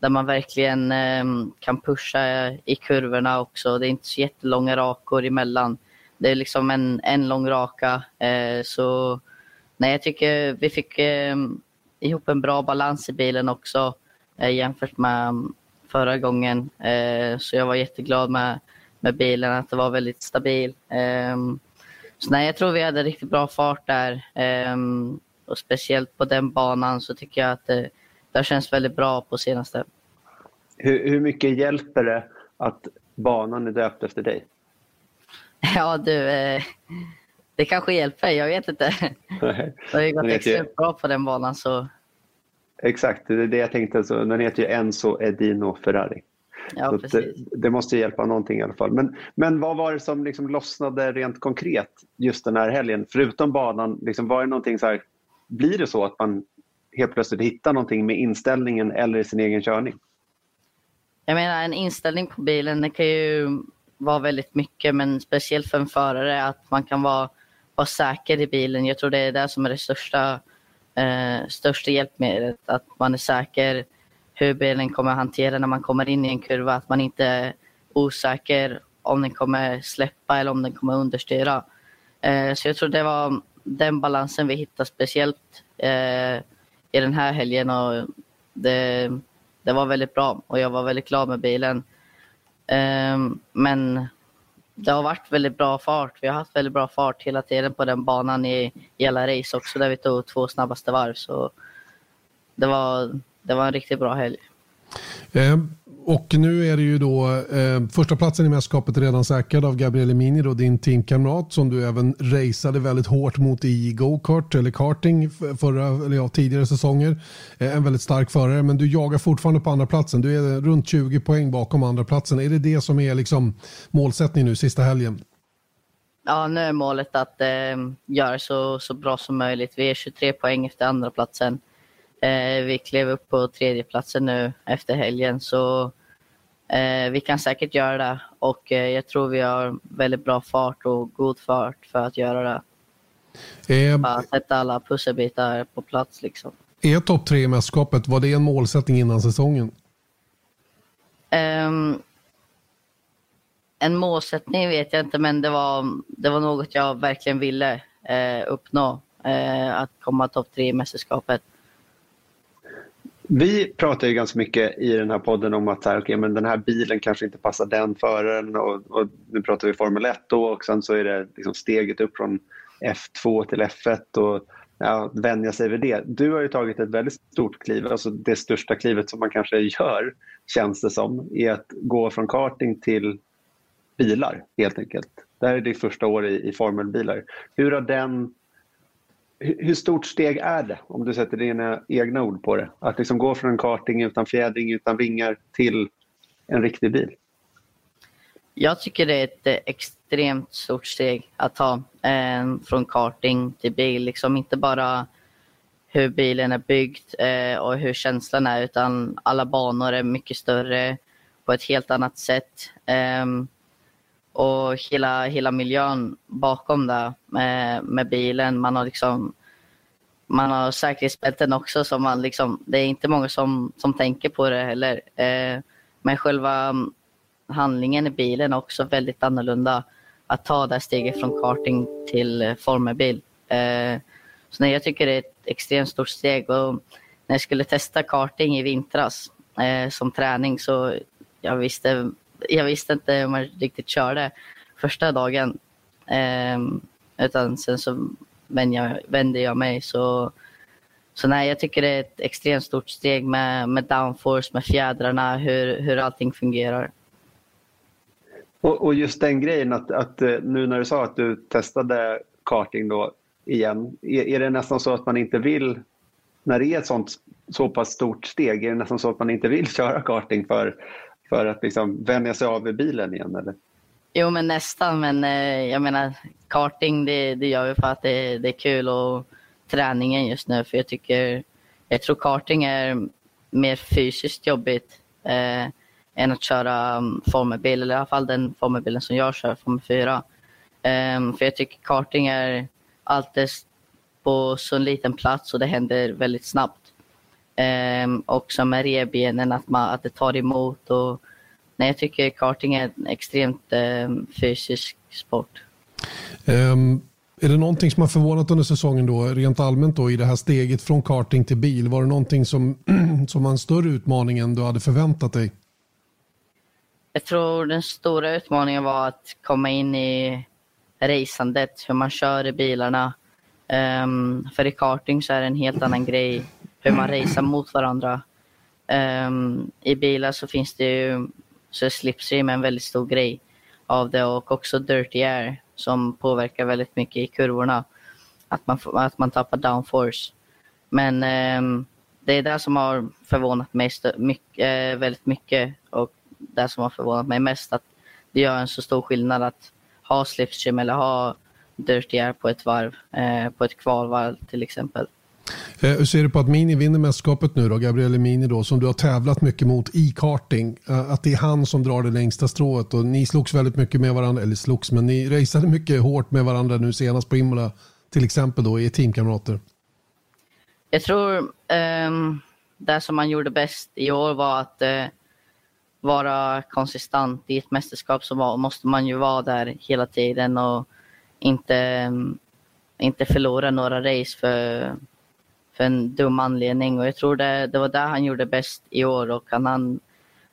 där man verkligen eh, kan pusha i kurvorna också. Det är inte så jättelånga rakor emellan. Det är liksom en, en lång raka. Eh, så nej, jag tycker vi fick, eh, ihop en bra balans i bilen också eh, jämfört med förra gången. Eh, så jag var jätteglad med, med bilen, att det var väldigt stabil. Eh, så nej, jag tror vi hade riktigt bra fart där. Ehm, och speciellt på den banan så tycker jag att det, det har känts väldigt bra på senaste. Hur, hur mycket hjälper det att banan är döpt efter dig? Ja du, eh, det kanske hjälper, jag vet inte. Nej. Det har ju gått extremt bra på den banan så. Exakt, det är det jag tänkte. Så den heter ju Enzo Edino Ferrari. Ja, det, det, måste hjälpa någonting i alla fall. Men, men vad var det som liksom lossnade rent konkret just den här helgen? Förutom banan, liksom, var det någonting så här, blir det så att man helt plötsligt hittar någonting med inställningen eller i sin egen körning? Jag menar en inställning på bilen, det kan ju vara väldigt mycket men speciellt för en förare att man kan vara, vara säker i bilen. Jag tror det är det som är det största, eh, största hjälpmedlet. Att man är säker hur bilen kommer att hantera när man kommer in i en kurva. Att man inte är osäker om den kommer släppa eller om den kommer understyra. Eh, så jag tror det var den balansen vi hittade speciellt eh, i den här helgen. Och det, det var väldigt bra och jag var väldigt glad med bilen. Eh, men det har varit väldigt bra fart. Vi har haft väldigt bra fart hela tiden på den banan i, i alla race också där vi tog två snabbaste varv. Så det var, det var en riktigt bra helg. Eh, och nu är det ju då eh, första platsen i mästerskapet redan säkrad av Gabriele Mini, då, din teamkamrat som du även raceade väldigt hårt mot i go-kart eller karting förra, eller ja, tidigare säsonger. Eh, en väldigt stark förare, men du jagar fortfarande på andra platsen. Du är runt 20 poäng bakom andra platsen. Är det det som är liksom målsättningen nu sista helgen? Ja, nu är målet att eh, göra så, så bra som möjligt. Vi är 23 poäng efter andra platsen. Eh, vi klev upp på tredjeplatsen nu efter helgen så eh, vi kan säkert göra det och eh, jag tror vi har väldigt bra fart och god fart för att göra det. Eh, Bara sätta alla pusselbitar på plats liksom. Är topp tre i mästerskapet, var det en målsättning innan säsongen? Um, en målsättning vet jag inte, men det var, det var något jag verkligen ville eh, uppnå. Eh, att komma topp tre i mästerskapet. Vi pratar ju ganska mycket i den här podden om att här, okay, men den här bilen kanske inte passar den föraren och, och nu pratar vi Formel 1 då och sen så är det liksom steget upp från F2 till F1 och ja, vänja sig vid det. Du har ju tagit ett väldigt stort kliv, alltså det största klivet som man kanske gör känns det som, är att gå från karting till bilar helt enkelt. Det här är ditt första år i, i formelbilar. Hur har den hur stort steg är det, om du sätter dina egna ord på det? Att liksom gå från en karting utan fjädring, utan vingar till en riktig bil? Jag tycker det är ett eh, extremt stort steg att ta eh, från karting till bil. Liksom inte bara hur bilen är byggd eh, och hur känslan är utan alla banor är mycket större på ett helt annat sätt. Eh, och hela, hela miljön bakom det med, med bilen. Man har liksom man har säkerhetsbälten också som man liksom, det är inte många som, som tänker på det heller. Eh, men själva mm, handlingen i bilen är också väldigt annorlunda. Att ta det steget från karting till eh, formelbil. Eh, så nej, jag tycker det är ett extremt stort steg. Och när jag skulle testa karting i vintras eh, som träning så jag visste jag visste inte hur man riktigt körde första dagen. Ehm, utan sen så vände jag, vände jag mig. Så, så nej, jag tycker det är ett extremt stort steg med, med downforce, med fjädrarna, hur, hur allting fungerar. Och, och just den grejen att, att eh, nu när du sa att du testade karting då igen, är, är det nästan så att man inte vill när det är ett sånt så pass stort steg, är det nästan så att man inte vill köra karting för för att liksom vänja sig av vid bilen igen? Eller? Jo, men nästan. Men eh, jag menar, karting det, det gör vi för att det, det är kul och träningen just nu. För jag tycker, jag tror karting är mer fysiskt jobbigt eh, än att köra um, formelbil, eller i alla fall den formelbilen som jag kör, Formel 4. Um, ehm, för jag tycker karting är alltid på så liten plats och det händer väldigt snabbt. Um, också med revbenen, att, man, att det tar emot. Och, nej, jag tycker karting är en extremt um, fysisk sport. Um, Är det någonting som har förvånat under säsongen då, rent allmänt då, i det här steget från karting till bil? Var det någonting som, som var en större utmaning än du hade förväntat dig? Jag tror den stora utmaningen var att komma in i racandet, hur man kör i bilarna. Um, för i karting så är det en helt annan grej hur man racear mot varandra. Um, I bilar så finns det ju, så är slipstream en väldigt stor grej av det och också dirty air som påverkar väldigt mycket i kurvorna. Att man, att man tappar downforce. Men um, det är det som har förvånat mig mycket, eh, väldigt mycket och det som har förvånat mig mest att det gör en så stor skillnad att ha slipstream eller ha dirty air på ett varv, eh, på ett kvalvarv till exempel. Eh, hur ser du på att Mini vinner mästerskapet nu då, Gabriele Mini då, som du har tävlat mycket mot i karting? Eh, att det är han som drar det längsta strået och ni slogs väldigt mycket med varandra, eller slogs, men ni raceade mycket hårt med varandra nu senast på Imola, till exempel då, i teamkamrater. Jag tror um, det som man gjorde bäst i år var att uh, vara konsistent. I ett mästerskap så var, måste man ju vara där hela tiden och inte, um, inte förlora några race för för en dum anledning. Och jag tror det, det var där han gjorde bäst i år och han, han,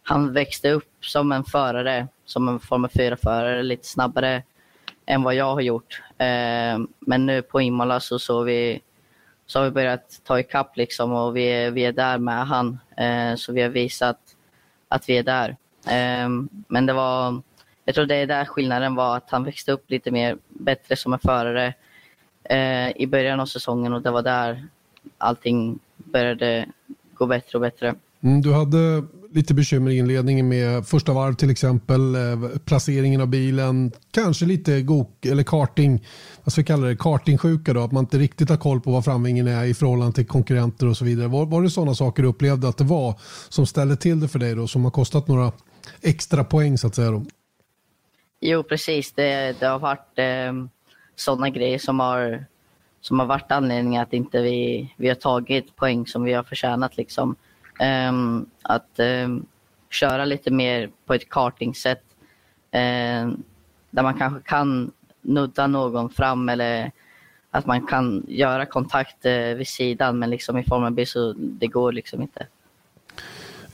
han växte upp som en förare, som en Formel 4-förare, lite snabbare än vad jag har gjort. Eh, men nu på Imola så, så, vi, så har vi börjat ta ikapp liksom och vi är, vi är där med han. Eh, så vi har visat att vi är där. Eh, men det var, jag tror det är där skillnaden var, att han växte upp lite mer bättre som en förare eh, i början av säsongen och det var där allting började gå bättre och bättre. Mm, du hade lite bekymmer i inledningen med första varv till exempel, eh, placeringen av bilen, kanske lite gok eller karting, vad ska vi kalla det, kartingsjuka då, att man inte riktigt har koll på vad framvingen är i förhållande till konkurrenter och så vidare. Var, var det sådana saker du upplevde att det var som ställde till det för dig då, som har kostat några extra poäng så att säga? Då? Jo, precis. Det, det har varit eh, sådana grejer som har som har varit anledningen att inte vi, vi har tagit poäng som vi har förtjänat. Liksom. Um, att um, köra lite mer på ett kartingsätt um, där man kanske kan nudda någon fram eller att man kan göra kontakt uh, vid sidan men liksom i Formel B så det går liksom inte.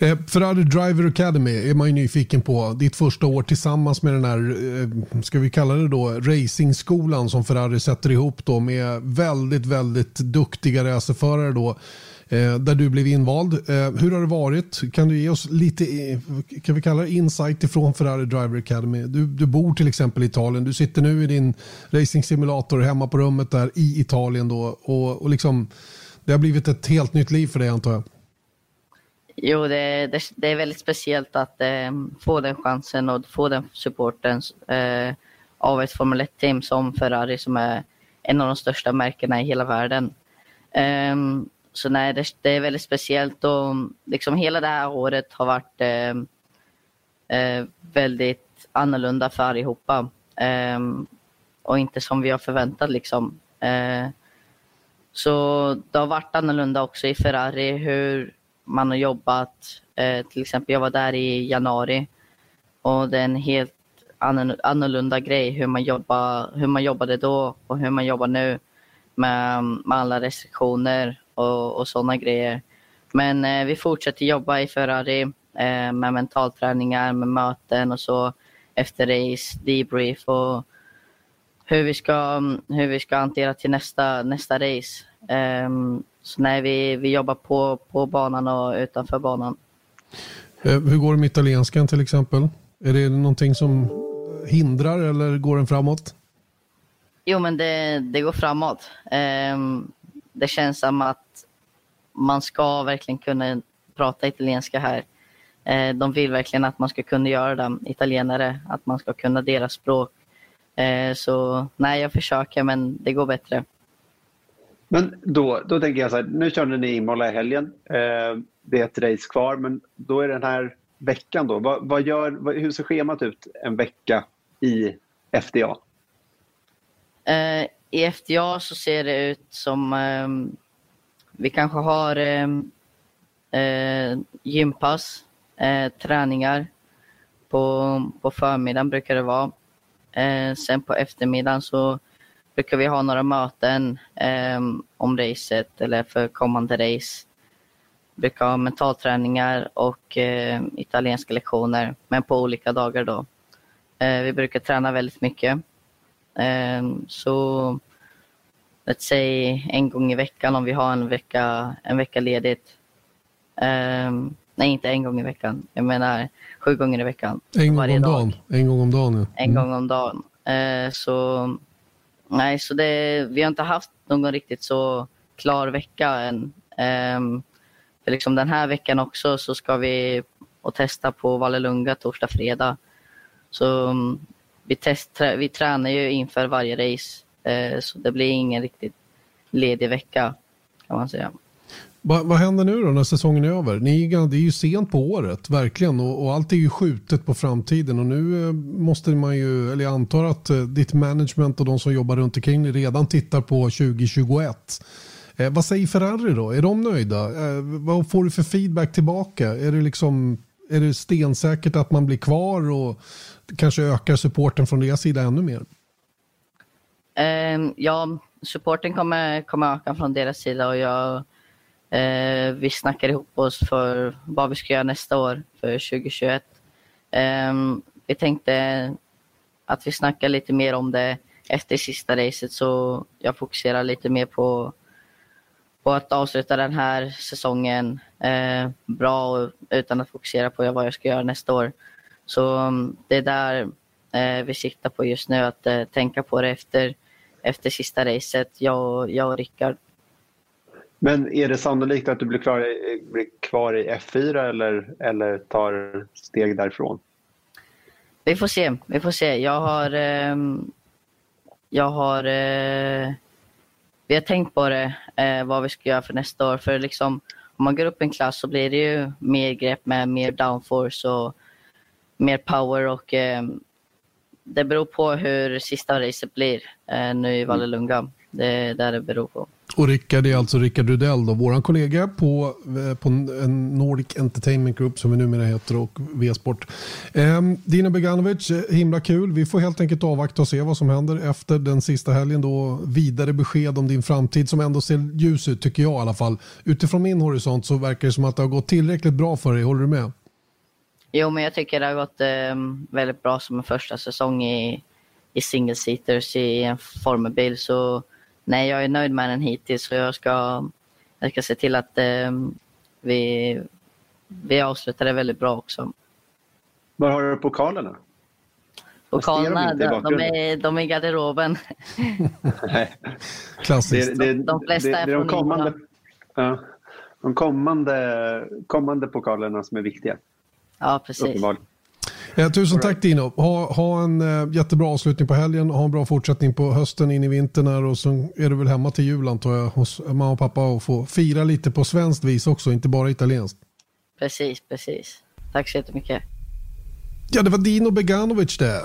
Eh, Ferrari Driver Academy är man ju nyfiken på. Ditt första år tillsammans med den här, eh, ska vi kalla det då, racingskolan som Ferrari sätter ihop då med väldigt, väldigt duktiga racerförare då. Eh, där du blev invald. Eh, hur har det varit? Kan du ge oss lite eh, kan vi kalla det insight ifrån Ferrari Driver Academy? Du, du bor till exempel i Italien. Du sitter nu i din racingsimulator hemma på rummet där i Italien. Då, och, och liksom, det har blivit ett helt nytt liv för dig antar jag. Jo, det, det, det, är väldigt speciellt att eh, få den chansen och få den supporten eh, av ett Formel 1-team som Ferrari som är en av de största märkena i hela världen. Eh, så nej, det, det, är väldigt speciellt och liksom hela det här året har varit ehm, eh, väldigt annorlunda för allihopa. Ehm, och inte som vi har förväntat liksom. Eh, så det har varit annorlunda också i Ferrari hur man har jobbat. Eh, till exempel jag var där i januari och det är en helt annorlunda grej hur man, jobbar, hur man jobbade då och hur man jobbar nu med, med alla restriktioner och, och sådana grejer. Men eh, vi fortsätter jobba i Ferrari eh, med mentalträningar, med möten och så efter race, debrief och hur vi ska, hur vi ska hantera till nästa, nästa race. Um, så nej, vi, vi jobbar på, på banan och utanför banan. Eh, hur går det med italienskan till exempel? Är det någonting som hindrar eller går den framåt? Jo, men det, det går framåt. Um, det känns som att man ska verkligen kunna prata italienska här. Uh, de vill verkligen att man ska kunna göra det, italienare, att man ska kunna deras språk. Uh, så nej, jag försöker, men det går bättre. Men då, då tänker jag så här, nu körde ni Imola i helgen. Eh, det är ett race kvar, men då är den här veckan då. Vad, vad gör, vad, hur ser schemat ut en vecka i FDA? Eh, I FDA så ser det ut som eh, vi kanske har ehm, eh, gympass, eh, träningar. På, på förmiddagen brukar det vara. Eh, sen på eftermiddagen så brukar vi ha några möten eh, om racet eller för kommande race. Brukar ha mentalträningar och eh, italienska lektioner, men på olika dagar då. Eh, vi brukar träna väldigt mycket. Eh, så let's say en gång i veckan om vi har en vecka, en vecka ledigt. Um, nej, inte en gång i veckan. Jag menar sju gånger i veckan. En gång om dag. dagen? En gång om dagen, ja. En gång om dagen. Uh, så nej, så det, vi har inte haft någon riktigt så klar vecka än. Um, för liksom den här veckan också så ska vi och testa på Vallelunga torsdag, fredag. Så um, vi, test, vi tränar ju inför varje race. Uh, så det blir ingen riktigt ledig vecka kan man säga. Va, vad händer nu då när säsongen är över? Ni, det är ju sent på året, verkligen. Och, och, allt är ju skjutet på framtiden. Och nu eh, måste man ju, eller jag antar att eh, ditt management och de som jobbar runt omkring redan tittar på 2021. Eh, vad säger Ferrari då? Är de nöjda? Eh, vad får du för feedback tillbaka? Är det, liksom, är det stensäkert att man blir kvar och kanske ökar supporten från deras sida ännu mer? Eh, ja, supporten kommer, kommer öka från deras sida och jag Eh, vi snackar ihop oss för vad vi ska göra nästa år, för 2021. Eh, vi tänkte att vi snackar lite mer om det efter sista racet så jag fokuserar lite mer på, på att avsluta den här säsongen eh, bra utan att fokusera på vad jag ska göra nästa år. Så mm, det är där eh, vi siktar på just nu, att eh, tänka på det efter, efter sista racet, jag, jag och Rickard. Men är det sannolikt att du blir kvar, blir kvar i F4 eller, eller tar steg därifrån? Vi får se. Vi får se. Jag har... Eh, jag har... Eh, vi har tänkt på det, eh, vad vi ska göra för nästa år. För liksom, om man går upp en klass så blir det ju mer grepp med mer downforce och mer power. och ehm, Det beror på hur sista racet blir eh, nu i Vallelunga. Det är där det beror på. Och Rickard är alltså Rickard Rudell, då, vår kollega på, eh, på Nordic Entertainment Group som vi numera heter och V-sport. Eh, Dino Beganovic, eh, himla kul. Vi får helt enkelt avvakta och se vad som händer efter den sista helgen. Då vidare besked om din framtid som ändå ser ljus ut tycker jag i alla fall. Utifrån min horisont så verkar det som att det har gått tillräckligt bra för dig. Håller du med? Jo, men jag tycker det har gått eh, väldigt bra som en första säsong i, i single seaters i en formelbil. Så nej, jag är nöjd med den hittills och jag ska, jag ska se till att eh, vi, vi avslutar det väldigt bra också. Var har du pokalerna? Pokalerna, de, de, är, de är i garderoben. Klassiskt. Det, det, de flesta det, är, är från de kommande, ja, de kommande, kommande pokalerna som är viktiga. Ja, precis. Eh, tusen tack Dino. Ha, ha en eh, jättebra avslutning på helgen. Ha en bra fortsättning på hösten in i vintern. Och så är du väl hemma till jul antar jag hos mamma och pappa och få fira lite på svenskt vis också, inte bara italienskt. Precis, precis. Tack så jättemycket. Ja, det var Dino Beganovic det.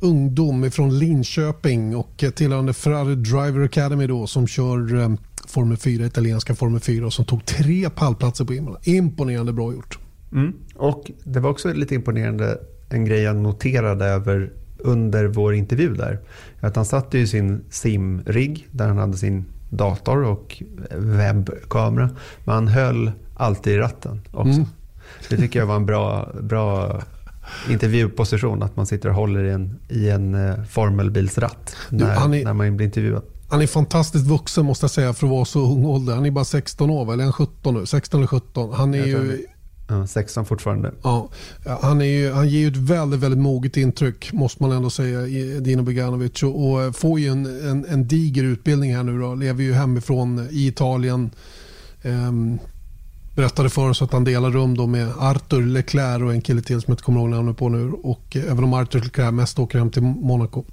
Ungdom från Linköping och tillhörande Ferrari Driver Academy då som kör eh, Formel 4, italienska Formel 4 och som tog tre pallplatser på Imola. Imponerande bra gjort. Mm. Och det var också lite imponerande en grej jag noterade över under vår intervju där. Att han satt i sin simrigg där han hade sin dator och webbkamera. Men han höll alltid i ratten också. Mm. Det tycker jag var en bra, bra intervjuposition. Att man sitter och håller i en, i en eh, formelbilsratt när, du, är, när man blir intervjuad. Han är fantastiskt vuxen måste jag säga för att vara så ung ålder. Han är bara 16 år, eller 17 nu? 16 eller 17. Han är ju Ja, 16 fortfarande. Ja, han, är ju, han ger ju ett väldigt, väldigt moget intryck måste man ändå säga, Dino Beganovic. Och, och får ju en, en, en, diger utbildning här nu då. Lever ju hemifrån i Italien. Um, berättade för oss att han delar rum då med Arthur Leclerc och en kille till som jag inte kommer ihåg namnet på nu. Och även om Arthur Leclerc mest åker hem till Monaco.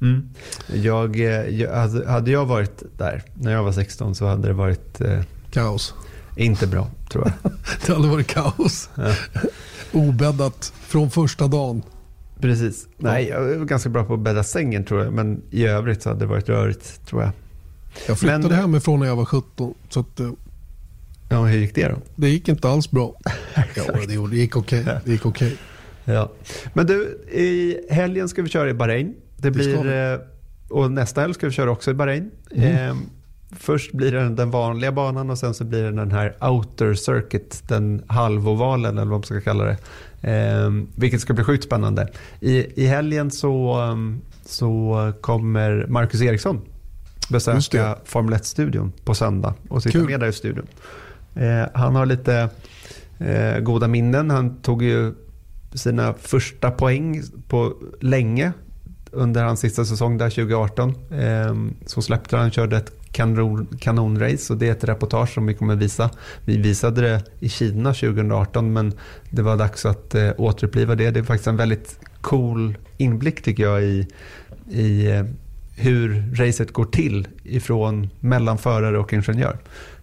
Mm. Jag, jag, hade jag varit där när jag var 16 så hade det varit eh, kaos. Inte bra, tror jag. det hade varit kaos. Ja. Obäddat från första dagen. Precis. Nej, jag är ganska bra på att bädda sängen tror jag. Men i övrigt så hade det varit rörigt tror jag. Jag flyttade men... hemifrån när jag var 17. Så att, eh, ja, hur gick det då? Det gick inte alls bra. ja, det gick okej. Okay. Det gick okay. Ja. Men du, i helgen ska vi köra i Bahrain. Det blir, eh, och nästa helg ska vi köra också i Bahrain. Mm. Eh, först blir det den vanliga banan och sen så blir det den här outer circuit, den halvovalen eller vad man ska kalla det. Eh, vilket ska bli sjukt spännande. I, i helgen så, um, så kommer Marcus Eriksson besöka. Formel 1-studion på söndag och sitta Kul. med där i studion. Eh, han har lite eh, goda minnen. Han tog ju sina första poäng på länge under hans sista säsong där 2018. Eh, så släppte han, körde ett kanonrace och det är ett reportage som vi kommer visa. Vi visade det i Kina 2018 men det var dags att eh, återuppliva det. Det är faktiskt en väldigt cool inblick tycker jag i, i eh, hur racet går till ifrån mellan förare och ingenjör.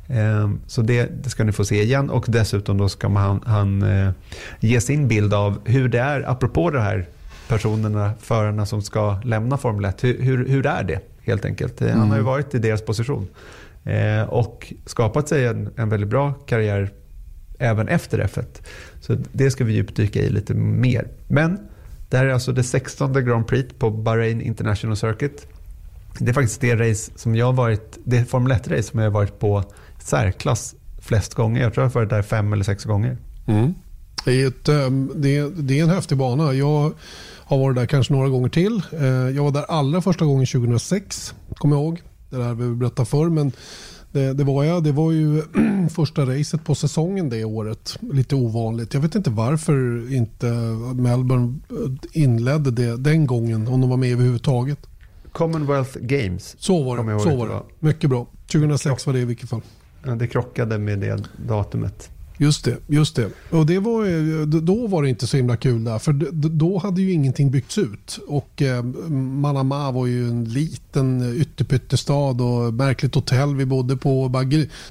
Eh, Så det, det ska ni få se igen och dessutom då ska man, han eh, ge sin bild av hur det är, apropå de här personerna, förarna som ska lämna Formel 1. Hur, hur, hur är det helt enkelt? Eh, Han har ju varit i deras position eh, och skapat sig en, en väldigt bra karriär även efter F1. Så det ska vi djupdyka i lite mer. Men det här är alltså det 16 Grand Prix på Bahrain International Circuit. Det är faktiskt det race som jag har varit, det Formel 1-race som jag har varit på särklass flest gånger. Jag tror jag har varit där fem eller sex gånger. Det, är ett, ehm, det, är, det är en häftig bana. Jag har varit där kanske några gånger till. Eh, Jag var där allra första gången 2006, kommer jag ihåg. Det där har vi berättat förr. Men det, det, var jag. Det var ju första racet på säsongen det året. Lite ovanligt. Jag vet inte varför inte Melbourne eh, inledde det den gången. Om de var med överhuvudtaget. Commonwealth Games. Så var det. Så var det. Mycket bra. 2006 var det i vilket fall. Ja, det krockade med det datumet. Just det, just det. Och det var, då var det inte så himla kul där. För då hade ju ingenting byggts ut. Och eh, Manama var ju en liten ytterpyttestad och märkligt hotell vi bodde på. Bara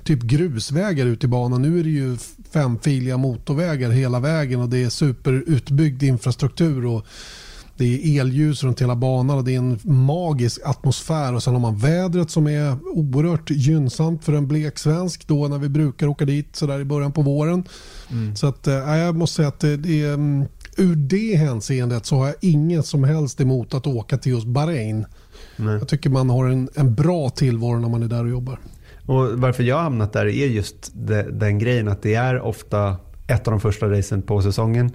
typ grusvägar ut i banan. Nu är det ju femfiliga motorvägar hela vägen och det är superutbyggd infrastruktur. Och det är elljus runt hela banan och det är en magisk atmosfär. Och sen har man vädret som är oerhört gynnsamt för en blek svensk då när vi brukar åka dit sådär i början på våren. Så att, eh, jag måste säga att det, det är, mm, ur det hänseendet så har jag inget som helst emot att åka till just Bahrain. Jag tycker man har en, en bra tillvaro när man är där och jobbar. Och varför jag har hamnat där är just de, den grejen att det är ofta ett av de första racen på säsongen.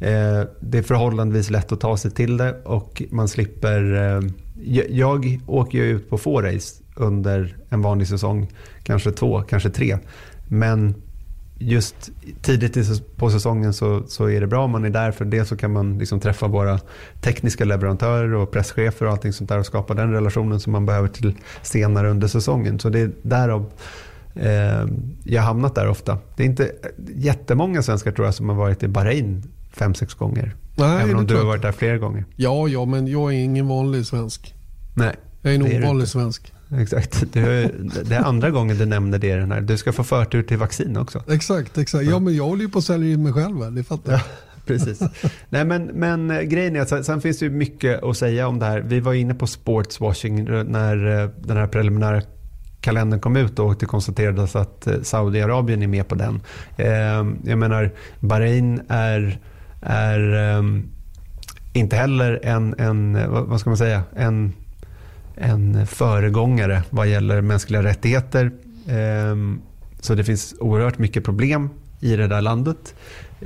Eh, det är förhållandevis lätt att ta sig till det och man slipper... Eh, jag, åker ju ut på få race under en vanlig säsong. Kanske två, kanske tre. Men just tidigt på säsongen så, så är det bra om man är där. För det så kan man liksom träffa våra tekniska leverantörer och presschefer och allting sånt där och skapa den relationen som man behöver till senare under säsongen. Så det är därav eh, jag har hamnat där ofta. Det är inte eh, jättemånga svenskar tror jag som har varit i Bahrain fem, sex gånger. Nej, Även om du har varit där flera gånger. Ja, ja, men jag är ingen vanlig svensk. Nej, Jag är en ovanlig svensk. Exakt. Du, det är andra gången du nämner det i den här. Du ska få förtur till vaccin också. Exakt, exakt. Ja, men jag håller ju på att sälja in mig själv här, det fattar jag. Precis. Nej, men, men eh, grejen är att sen, finns det ju mycket att säga om det här. Vi var inne på sportswashing när eh, den här preliminära kalendern kom ut och det konstaterades att eh, Saudiarabien är med på den. Jag menar, Bahrain är, är ehm, inte heller en, en, vad ska man säga, en, en föregångare vad gäller mänskliga rättigheter. Ehm, Så det finns oerhört mycket problem i det där landet.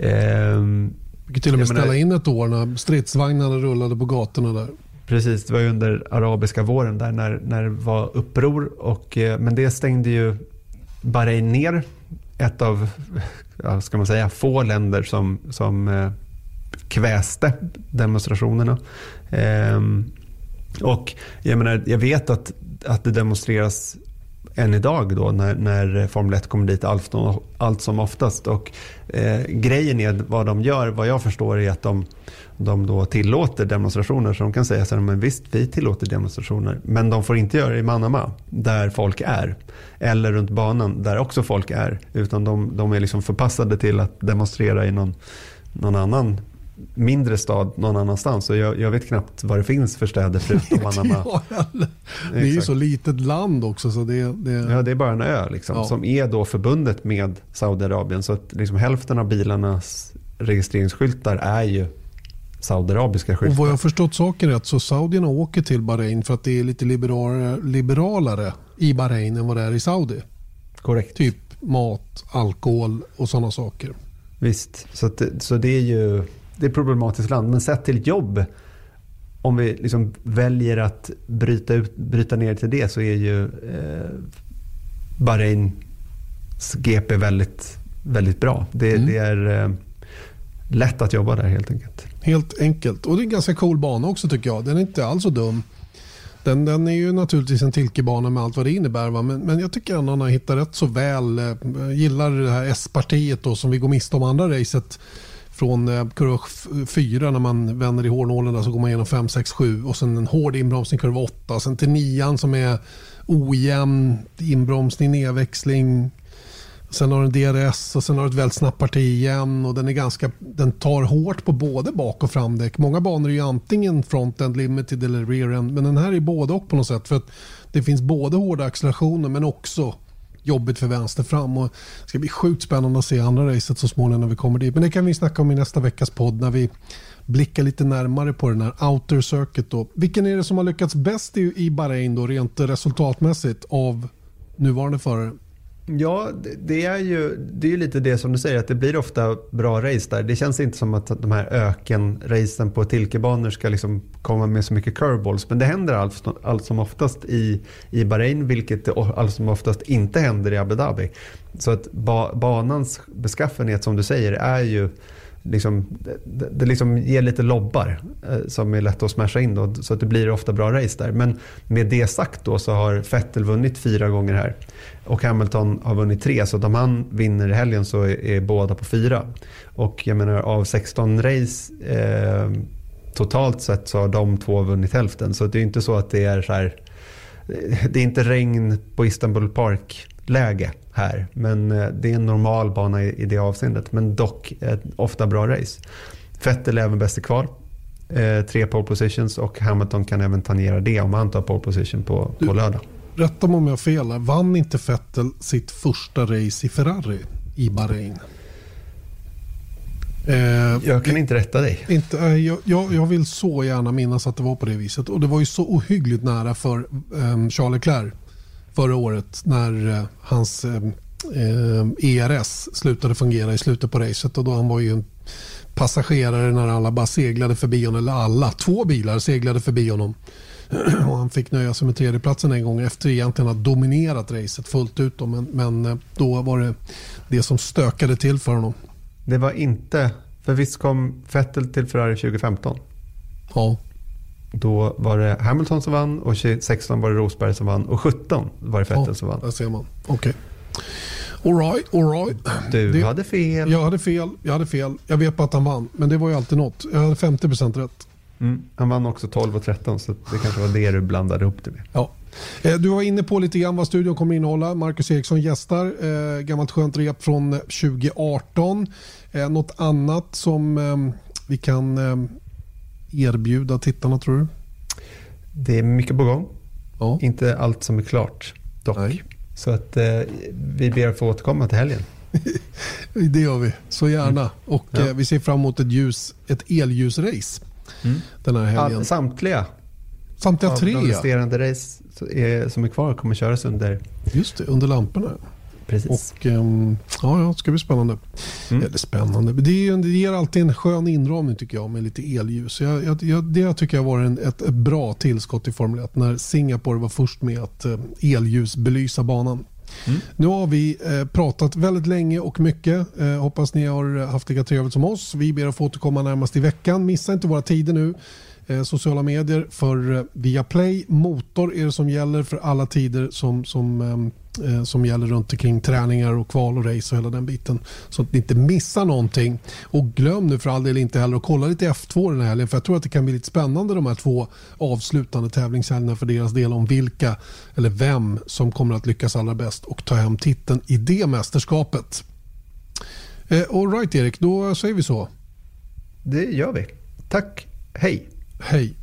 Ehm, Vi kan till och med ställa in ett år när stridsvagnarna rullade på gatorna där. Precis, det var under arabiska våren där när, när det var uppror. Och, eh, men det stängde ju Bahrain ner. Ett av, ska man säga, få länder som, som eh, kväste demonstrationerna. Ehm, och jag, menar, jag vet att, att det demonstreras än idag då när, när Formel 1 kommer dit allt, allt som oftast. Och, eh, grejen är vad de gör, vad jag förstår, är att de, de då tillåter demonstrationer. Så de kan säga så här, men visst vi tillåter demonstrationer. Men de får inte göra det i Manama, där folk är. Eller runt banan, där också folk är. Utan de, de är liksom förpassade till att demonstrera i någon, någon annan mindre stad någon annanstans. Och jag, jag vet knappt vad det finns för städer förutom Manama. Det är ju så litet land också. Så det, det, Ja, det är bara en ö liksom, Ja. som är då förbundet med Saudiarabien. Så att liksom hälften av bilarnas registreringsskyltar är ju saudiarabiska Och skyltar. vad jag har förstått saken rätt så saudierna åker till Bahrain för att det är lite liberalare, liberalare i Bahrain än vad det är i Saudi. Korrekt. Typ mat, alkohol och sådana saker. Visst, så, att, så det är ju det är ett problematiskt land. Men sett till jobb, om vi liksom väljer att bryta, ut, bryta ner till det så är ju eh, Bahrains GP väldigt, väldigt bra. Det, Mm. det är eh, lätt att jobba där helt enkelt. Helt enkelt. Och det är en ganska cool bana också tycker jag. Den är inte alls så dum. Den, den är ju naturligtvis en tilkebana med allt vad det innebär. Va? Men, men jag tycker ändå han har hittat rätt så väl. Eh, gillar det här S-partiet då som vi går miste om andra racet. Från eh, kurva 4 när man vänder i hårnålen där så går man igenom 5, 6, 7 och sen en hård inbromsning kurva 8. Sen till 9 som är ojämn inbromsning, nedväxling. Sen har den DRS och sen har du ett väldigt snabbt parti igen och den, är ganska, den tar hårt på både bak och framdäck. Många banor är ju antingen front-end limited eller rear-end men den här är både och på något sätt för att det finns både hårda accelerationer men också jobbigt för vänster fram. Och det ska bli sjukt spännande att se andra racet så småningom när vi kommer dit. Men det kan vi snacka om i nästa veckas podd när vi blickar lite närmare på den här outer circuit. Då. Vilken är det som har lyckats bäst i, i Bahrain då, rent resultatmässigt av nuvarande förare? Ja, det- är ju det är lite det som du säger, att det blir ofta bra race där. Det känns inte som att de här ökenracen på tilkebanor ska liksom komma med så mycket curveballs. Men det händer allt, allt som oftast i, i Bahrain, vilket det allt som oftast inte händer i Abu Dhabi. Så att ba, banans beskaffenhet, som du säger, är ju Liksom, det, det liksom ger lite lobbar eh, som är lätta att smasha in då, så att det blir ofta bra race där. Men med det sagt då så har Vettel vunnit fyra gånger här och Hamilton har vunnit tre. Så om han vinner i helgen så är, är båda på fyra. Och jag menar av 16 race eh, totalt sett så har de två vunnit hälften. Så det är inte så att det är så här eh, det är inte regn på Istanbul Park. Park-läge här. Men eh, det är en normal bana i, i det avseendet. Men dock ett ofta bra race. Vettel är även bäst i kval. Eh, tre pole positions och Hamilton kan även tangera det om han tar pole position på, på lördag. Rätta mig om jag har fel. Vann inte Vettel sitt första race i Ferrari i Bahrain? Eh, Jag kan inte rätta dig. inte, eh, jag, jag, jag vill så gärna minnas att det var på det viset. Och det var ju så ohyggligt nära för eh, Charles Leclerc förra året när eh, hans eh, eh, ERS slutade fungera i slutet på racet. Och då han var ju en passagerare när alla bara seglade förbi honom. Eller alla, två bilar seglade förbi honom. Och han fick nöja sig med tredjeplatsen en gång efter egentligen att ha dominerat racet fullt ut. Då. Men, men då var det det som stökade till för honom. Det var inte, för visst kom Vettel till Ferrari 2015? Ja. Då var det Hamilton som vann och 16 var det Rosberg som vann och 17 var det Vettel som vann. Där ser man. Okej. All right, all right. Du Det- hade fel. Jag hade fel, jag hade fel. Jag vet bara att han vann. Men det var ju alltid något. Jag hade 50% rätt. Mm. Han vann också 12 och 13 så det kanske var det du blandade ihop det med. Ja. Eh, Du var inne på lite grann vad studion kommer innehålla. Marcus Eriksson gästar. Eh, gammalt skönt rep från 2018. Eh, något annat som vi kan erbjuda tittarna tror du? Det är mycket på gång. Ja. Inte allt som är klart dock. Nej. Så att eh, vi ber att få återkomma till helgen. Det gör vi, så gärna. Och Ja. eh, vi ser fram emot ett, ljus, ett elljusrace den här helgen. All, samtliga Samtliga av tre, de resterande race som är kvar kommer köras under... Just det, under lamporna. Precis. Och ehm, ja, ja, det ska bli spännande. Mm. Eller spännande, det, är, det ger alltid en skön inramning tycker jag med lite elljus. Jag, jag, jag, det tycker jag var en, ett, ett bra tillskott i Formel 1 när Singapore var först med att eh, elljus belysa banan. Mm. Nu har vi eh, pratat väldigt länge och mycket. Eh, hoppas ni har haft lika trevligt som oss. Vi ber att få återkomma närmast i veckan. Missa inte våra tider nu. Eh, sociala medier för eh, Viaplay. Motor är det som gäller för alla tider som, som, eh, som gäller runt omkring träningar och kval och race och hela den biten. Så att ni inte missar någonting. Och glöm nu för all del inte heller att kolla lite F2 den här helgen. För jag tror att det kan bli lite spännande de här två avslutande tävlingshelgerna för deras del om vilka eller vem som kommer att lyckas allra bäst och ta hem titeln i det mästerskapet. Eh, all right Erik, då säger vi så. Det gör vi. Tack. Hej. Hej.